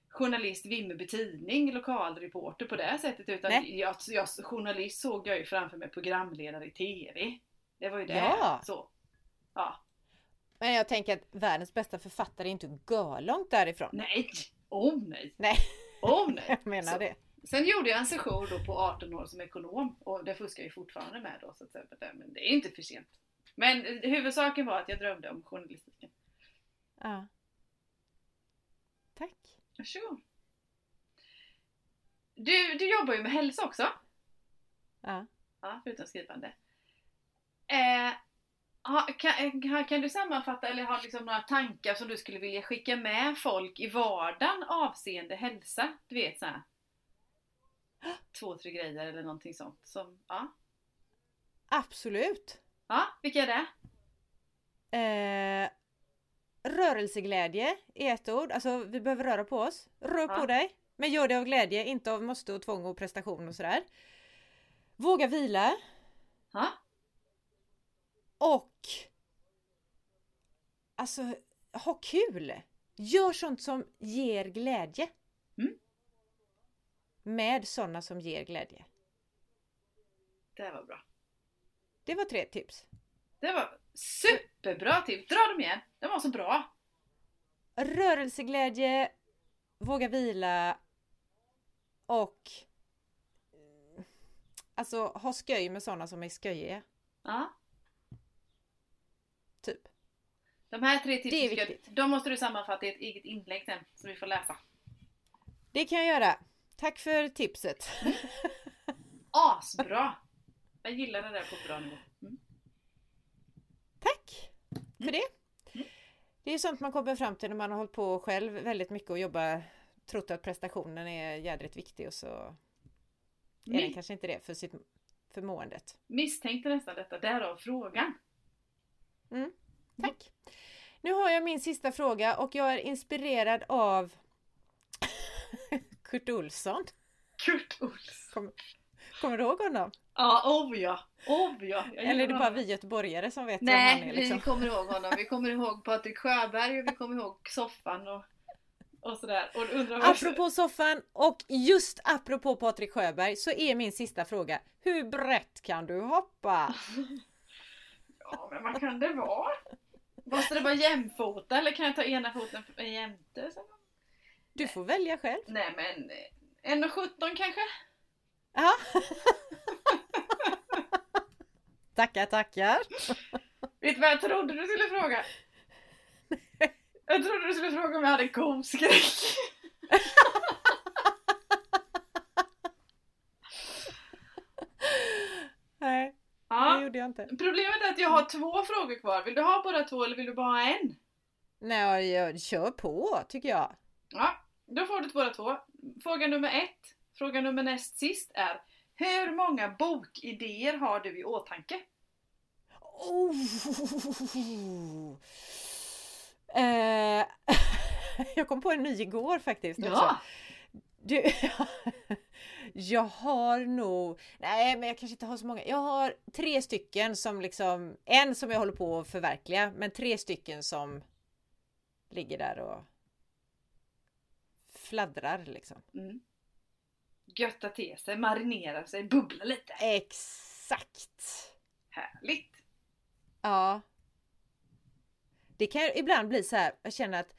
journalist Vimmerby Tidning, lokalreporter på det sättet utan jag, jag, journalist såg jag ju framför mig programledare i TV. Det var ju det. Ja. Så. Ja. Men jag tänker att världens bästa författare är inte görlångt därifrån. Nej! Oh nej! Nej. Oh nej! Jag menar Så. det. Sen gjorde jag en session då på 18 år som ekonom och det fuskar jag fortfarande med då så att säga. Men det är inte för sent. Men huvudsaken var att jag drömde om journalistiken. Ja. Tack. Varsågod. Du, du jobbar ju med hälsa också. Ja. Ja, förutom skrivande. Eh, ha, kan, kan, kan du sammanfatta eller ha liksom några tankar som du skulle vilja skicka med folk i vardagen avseende hälsa? Du vet såhär två, tre grejer eller någonting sånt. Som, ja. Absolut. ja, vilka är det? Eh, rörelseglädje är ett ord. Alltså vi behöver röra på oss. Rör Ja. på dig. Men gör det av glädje, inte av måste och tvång och prestation och sådär. Våga vila. Ja, Och Alltså ha kul! Gör sånt som ger glädje. Mm. Med sådana som ger glädje. det var bra. Det var tre tips. Det var superbra tips! Dra dem igen! De var så bra! Rörelseglädje, våga vila och Alltså ha sköj med sådana som är sköjiga. Ja. Typ. De här tre Det är tipsen, jag- de måste du sammanfatta i ett eget inlägg sen, som vi får läsa. Det kan jag göra. Tack för tipset. Asbra! Jag gillar det där på bra nivå. Mm. Tack för det. Det är sånt man kommer fram till när man har hållit på själv väldigt mycket och jobbat, trott att prestationen är jädrigt viktig och så är den Mi- kanske inte det för, sitt, för måendet. misstänkte nästan detta, därav frågan. Tack! Nu har jag min sista fråga och jag är inspirerad av Kurt Olsson. Kurt Olsson. Kommer du ihåg honom? Ja, oh ja, oh ja. Eller är det bara vi göteborgare som vet vem han Nej, är? vi Liksom? kommer ihåg honom. Vi kommer ihåg Patrik Sjöberg och vi kommer ihåg soffan och, och sådär. Och undrar vad- Apropå soffan och just apropå Patrik Sjöberg så är min sista fråga. Hur brett kan du hoppa? Ja, men vad kan det vara? Måste det vara jämfota eller kan jag ta ena foten jämte? Så- Du får välja själv. Nej men, eh, 1,17 kanske? Ja. tackar, tackar. Vet du vad jag trodde du skulle fråga? Jag trodde du skulle fråga om jag hade koskräck. Nej, det Ja. gjorde jag inte. Problemet är att jag har två frågor kvar. Vill du ha båda två eller vill du bara ha en? Nej, jag kör på tycker jag. Ja, då får du båda två. Fråga nummer ett, fråga nummer näst sist är Hur många bokidéer har du i åtanke? Oh. Eh, jag kom på en ny igår faktiskt. Också. Du, jag har nog, nej men jag kanske inte har så många. Jag har tre stycken som liksom, en som jag håller på att förverkliga, men tre stycken som ligger där och fladdrar liksom. Mm. Götta till sig, marinera sig, bubbla lite. Exakt! Härligt! Ja. Det kan ibland bli så här, jag känner att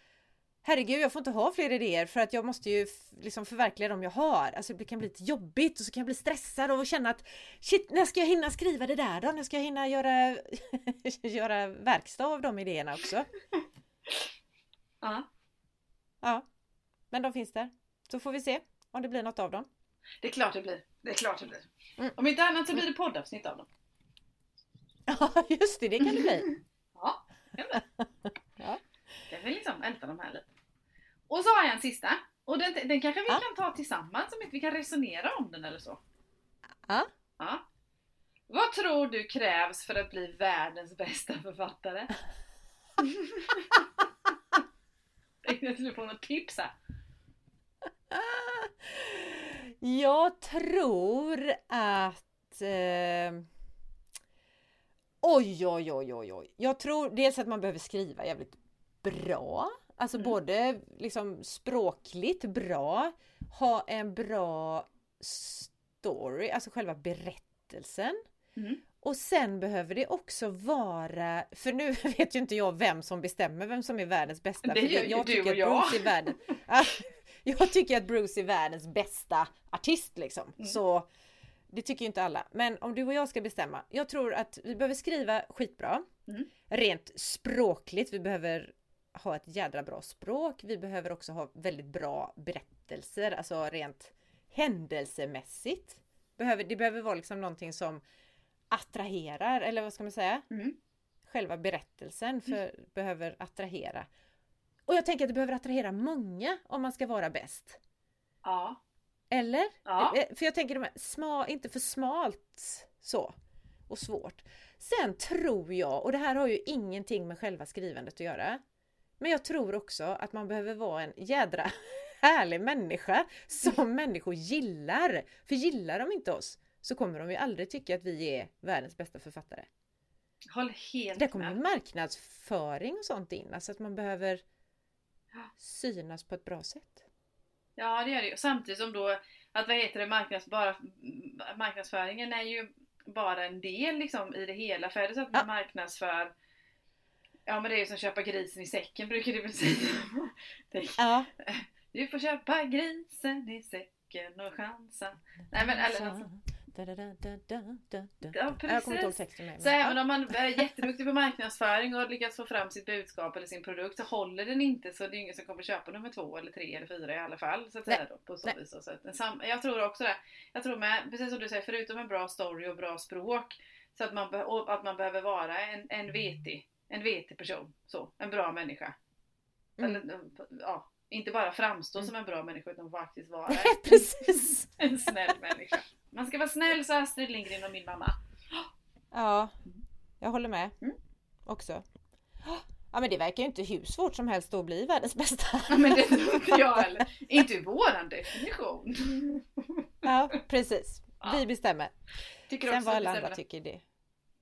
Herregud, jag får inte ha fler idéer för att jag måste ju liksom förverkliga dem jag har. Alltså det kan bli lite jobbigt och så kan jag bli stressad och känna att shit, när ska jag hinna skriva det där då? När ska jag hinna göra, göra verkstad av de idéerna också? Ja. Ja, men de finns där. Så får vi se om det blir något av dem. Det är klart det blir. Det är klart det blir. Mm. Om inte annat så blir det poddavsnitt av dem. Ja, just det, det kan det bli. Ja, det kan det. Ja. Jag vill liksom älta de här lite. Och så har jag en sista. Och den, den kanske vi Ja. kan ta tillsammans om inte vi kan resonera om den eller så. Ja. Ja. Vad tror du krävs för att bli världens bästa författare? Jag skulle få något tips här. Jag tror att... Eh, oj, oj, oj, oj, oj. Jag tror dels att man behöver skriva jävligt bra. Alltså Mm. både liksom språkligt bra, ha en bra story, alltså själva berättelsen. Mm. Och sen behöver det också vara, för nu vet ju inte jag vem som bestämmer vem som är världens bästa. Det gör ju du tycker och jag. Bruce är världen, Ja, jag tycker att Bruce är världens bästa artist liksom. Mm. Så det tycker ju inte alla. Men om du och jag ska bestämma. Jag tror att vi behöver skriva skitbra. Mm. Rent språkligt. Vi behöver ha ett jädra bra språk. Vi behöver också ha väldigt bra berättelser. Alltså rent händelsemässigt. Behöver, det behöver vara liksom någonting som attraherar, eller vad ska man säga? Mm. Själva berättelsen för, behöver attrahera. Och jag tänker att det behöver attrahera många om man ska vara bäst. Ja. Eller? Ja. Eh, För jag tänker de här sma, inte för smalt så och svårt. Sen tror jag, och det här har ju ingenting med själva skrivandet att göra. Men jag tror också att man behöver vara en jädra härlig människa som människor gillar. För gillar de inte oss så kommer de ju aldrig tycka att vi är världens bästa författare. Håll helt Där kommer med. marknadsföring och sånt in. Alltså att man behöver synas på ett bra sätt. Ja det är det ju. Samtidigt som då att vad heter det marknads, bara, marknadsföringen är ju bara en del liksom i det hela. För är det så att man Ja. marknadsför Ja men det är ju som köpa grisen i säcken brukar det väl säga. Ja, Du får köpa grisen i säcken och chansa. Nej men eller alltså, Da, da, da. Ja Jag kommer inte ihåg precis. texten med. Så även om man är jätteduktig på marknadsföring och lyckas få fram sitt budskap eller sin produkt så håller den inte så det är ingen som kommer köpa nummer två eller tre eller fyra i alla fall. Så att säga då, på så vis. Så att, sam- jag tror också det. Jag tror med, precis som du säger, förutom en bra story och bra språk så att man, be- att man behöver vara en, en vetig en vetig person. Så, en bra människa. Mm. Eller, ja, inte bara framstå Mm. som en bra människa utan faktiskt vara Precis! en snäll människa. Man ska vara snäll sa Astrid Lindgren och min mamma. Ja, jag håller med. Mm. Också. Ja men det verkar ju inte hur svårt som helst att bli världens bästa. Ja, men det tror inte jag heller. Inte våran definition. Ja precis. Ja. Vi bestämmer. Tycker Sen vad alla andra tycker det.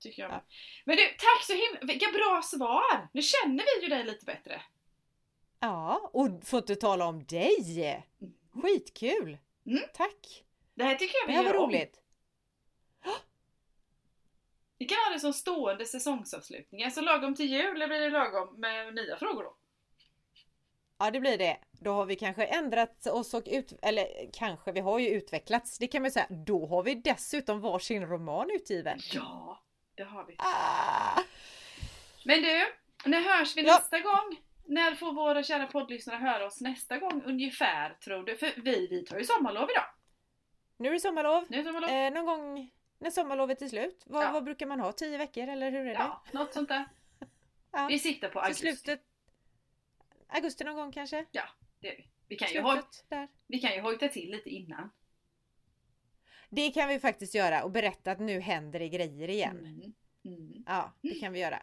Tycker jag. Ja. Men du, tack så himla Vilka bra svar! Nu känner vi ju dig lite bättre. Ja, och får inte tala om dig! Skitkul! Mm. Tack! Det här tycker jag Det vi var gör om. roligt. Vi kan ha det som stående säsongsavslutning. Alltså lagom till jul blir det lagom med nya frågor då? Ja det blir det. Då har vi kanske ändrat oss och ut... Eller kanske, vi har ju utvecklats. Det kan man säga. Då har vi dessutom varsin roman utgiven. Ja, det har vi. Ah! Men du, när hörs vi Ja. nästa gång? När får våra kära poddlyssnare höra oss nästa gång ungefär tror du? För vi, vi tar ju sommarlov idag. Nu är det sommarlov. Nu är det sommarlov. Eh, någon gång när sommarlovet är slut. Vad, Ja. vad brukar man ha? Tio veckor eller hur är det? Ja, något sånt där. Ja. Vi siktar på augusti. slutet... Augusti någon gång kanske? Det är vi. Vi, kan ju hoj, Slutet där. vi kan ju hojta till lite innan. Det kan vi faktiskt göra och berätta att nu händer det grejer igen. Mm. Mm. Ja, det kan vi göra.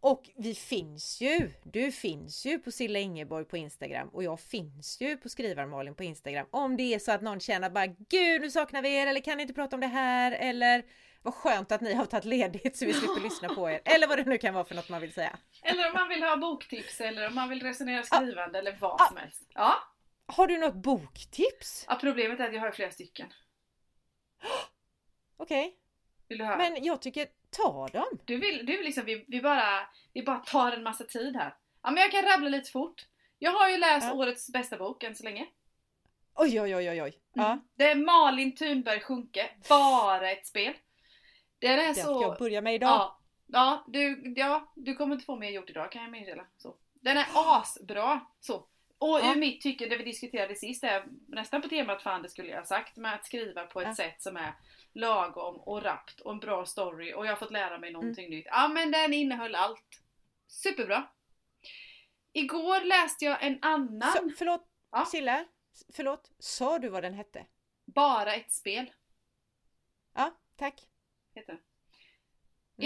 Och vi finns ju, du finns ju på Silla Ingeborg på Instagram och jag finns ju på Skrivarmalin på Instagram. Om det är så att någon känner bara Gud nu saknar vi er eller kan ni inte prata om det här eller vad skönt att ni har tagit ledigt så vi slipper lyssna på er. Eller vad det nu kan vara för något man vill säga. Eller om man vill ha boktips eller om man vill resonera skrivande eller vad Ja. som helst. Ja. Har du något boktips? ja, problemet är att jag har flera stycken. Okej, Vill du höra? men jag tycker ta dem. Du vill, du vill liksom, vi, vi, bara, vi bara tar en massa tid här. Ja men jag kan rabbla lite fort. Jag har ju läst Ja. årets bästa bok än så länge. Oj, oj, oj, oj, oj. Ja, Mm. Det är Malin Thunberg Sjunke, bara ett spel. Den är det ska jag så... börja med idag. Ja, ja, du, ja, du kommer inte få mer gjort idag kan jag meddela. Så. Den är asbra. Så. Och Ja. ur mitt tycke, det vi diskuterade sist, är nästan på temat fan det skulle jag ha sagt, med att skriva på ett Ja. sätt som är lagom och rappt och en bra story och jag har fått lära Mm. mig någonting nytt. Ja men den innehöll allt. Superbra. Igår läste jag en annan, Så, förlåt, Ja. Silla. Förlåt, sa du vad den hette? Bara ett spel. Ja, tack. Heter. Mm.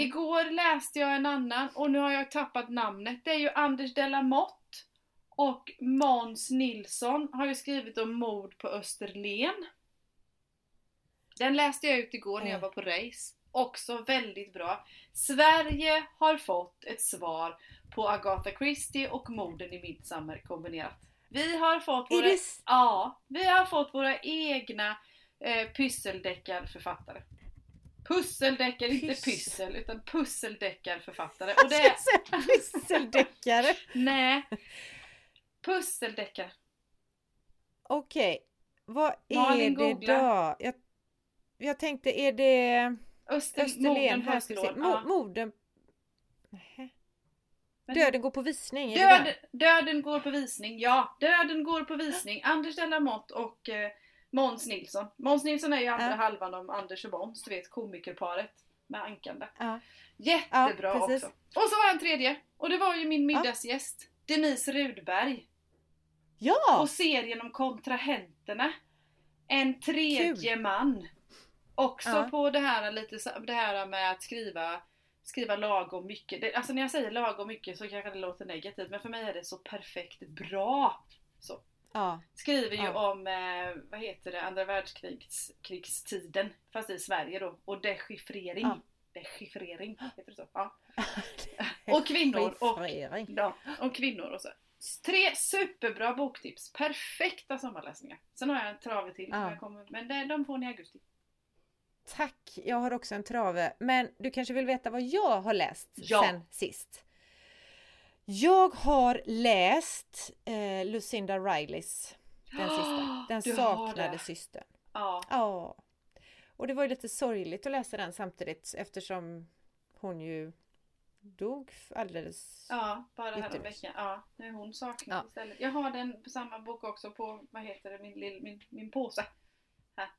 Igår läste jag en annan och nu har jag tappat namnet. Det är ju Anders Delamotte och Måns Nilsson har ju skrivit om mord på Österlen. Den läste jag ut igår när jag var på race. Också väldigt bra. Sverige har fått ett svar på Agatha Christie och morden i Midsommar kombinerat. Vi har fått våra, det s- ja, vi har fått våra egna eh, pysseldeckarförfattare. Pusseldeckare, inte Pys- pyssel, utan pusseldeckarförfattare. Och Jag det ska är, säga pysseldeckare. nej, pusseldeckare. Okej, vad är Malin, det googla. då? Jag, jag tänkte, är det Öster, Österlen? morden på Här ska vi se. Österlen. Mo, Ja. morden... Nähä. Men- Döden går på visning, är? Död, döden går på visning, ja. Döden går på visning. Anders Delamotte och eh, Måns Nilsson. Måns Nilsson är ju andra Ja. halvan av Anders och Måns, du vet komikerparet med Ankande. Ja. Jättebra Ja, också. Och så var en tredje. Och det var ju min middagsgäst. Denise Rudberg. Ja! Och serien om kontrahenterna. En tredje man. Också Ja. på det här, lite, det här med att skriva skriva lagom mycket. Det, alltså när jag säger lagom mycket så kanske det låter negativt men för mig är det så perfekt bra. Så. ja. Skriver ju Ja. om, eh, vad heter det, andra världskrigstiden fast i Sverige då. Och dechiffrering. Ja. Dechiffrering, heter det så? Ja. Och kvinnor och. Ja, om kvinnor och så. Tre superbra boktips. Perfekta sommarläsningar. Sen har jag en trave till. Ja. Kommer, men det, de får ni i augusti. Tack! Jag har också en trave. Men du kanske vill veta vad jag har läst Ja. sen sist? Jag har läst eh, Lucinda Rileys, den sista. Den Du saknade systern. Ja. Ja. Och det var ju lite sorgligt att läsa den samtidigt eftersom hon ju dog alldeles... Ja, bara här Jättevis. veckan. Ja, nu är hon saknad Ja. istället. Jag har den på samma bok också på, vad heter det, min, lill, min, min påse.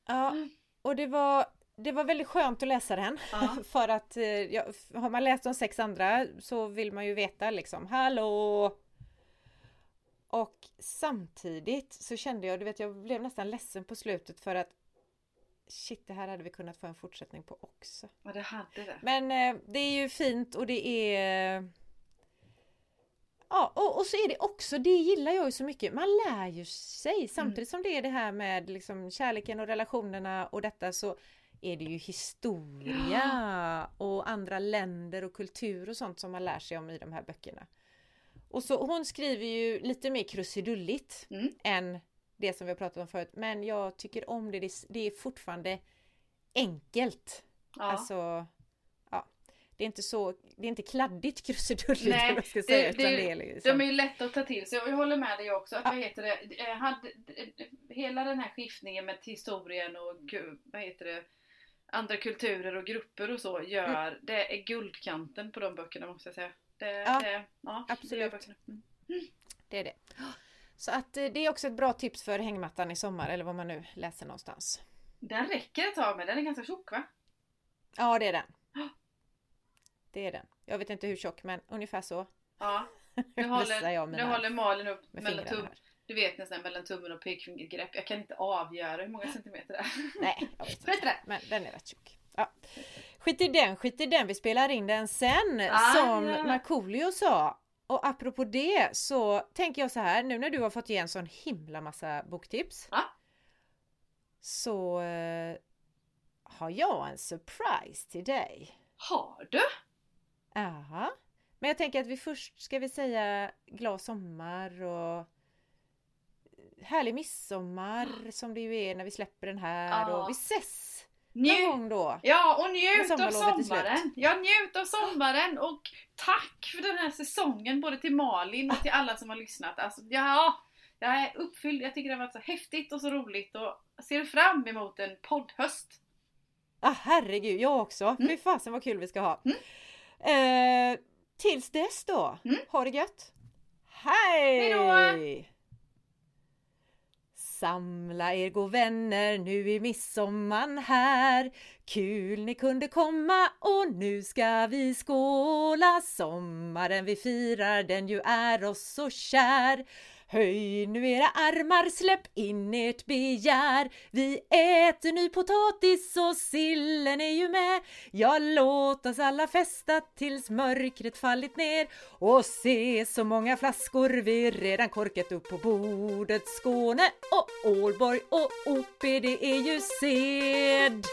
Ja, och det var det var väldigt skönt att läsa den. Ja. För att eh, ja, har man läst de sex andra så vill man ju veta liksom, hallå! Och samtidigt så kände jag, du vet jag blev nästan ledsen på slutet för att shit, det här hade vi kunnat få en fortsättning på också. Ja, det hade det. Men eh, det är ju fint och det är Ja, och, och så är det också, det gillar jag ju så mycket, man lär ju sig samtidigt som det är det här med liksom kärleken och relationerna och detta så är det ju historia och andra länder och kultur och sånt som man lär sig om i de här böckerna. Och så hon skriver ju lite mer krusidulligt Mm. än det som vi har pratat om förut, men jag tycker om det, det är- fortfarande enkelt. Ja. Alltså, ja. Det är inte så, det är inte kladdigt krusidulligt Nej, jag ska det- säga. det- det är liksom, De är ju lätta att ta till sig och jag håller med dig också. Att, Ja. vad heter det, eh, hade, hela den här skiftningen med historien och vad heter det, andra kulturer och grupper och så gör, det är guldkanten på de böckerna måste jag säga. Det, Ja, det, ja, absolut. det. Mm. det är det. Så att eh, det är också ett bra tips för hängmattan i sommar eller vad man nu läser någonstans. Den räcker ett tag med, den är ganska tjock va? Ja, det är den. Det är den. Jag vet inte hur tjock men ungefär så. Ja. Nu håller, nu håller Malin upp med mellan tum, du vet nästan mellan tummen och pekfingergrepp. Jag kan inte avgöra hur många centimeter det är. Nej, jag vet inte. det? Men den är rätt tjock. Ja. Skit i den, skit i den. Vi spelar in den sen Ah, som ja. Markoolio sa. Och apropå det så tänker jag så här nu när du har fått ge en sån himla massa boktips. Ja. Så eh, har jag en surprise till dig. Har du? Aha. Men jag tänker att vi först ska vi säga glad sommar och härlig midsommar som det ju är när vi släpper den här Ja. och vi ses någon gång då. Ja, och njut av sommaren! Ja, njut av sommaren och tack för den här säsongen både till Malin och till alla som har lyssnat. Alltså, ja, jag är uppfylld. Jag tycker det har varit så häftigt och så roligt och ser fram emot en poddhöst. Ah, herregud, jag också. Mm. Fy fasen vad kul vi ska ha. Eh, tills dess då, Mm. ha det gött. Hej! Hejdå! Samla er gå vänner, nu är midsommaren här. Kul ni kunde komma och nu ska vi skåla. Sommaren vi firar, den ju är oss så kär. Höj nu era armar, släpp in ert begär. Vi äter ny potatis och sillen är ju med. Ja, låt oss alla festa tills mörkret fallit ner. Och se så många flaskor vi redan korkat upp på bordet. Skåne och Ålborg och OP, det är ju sed.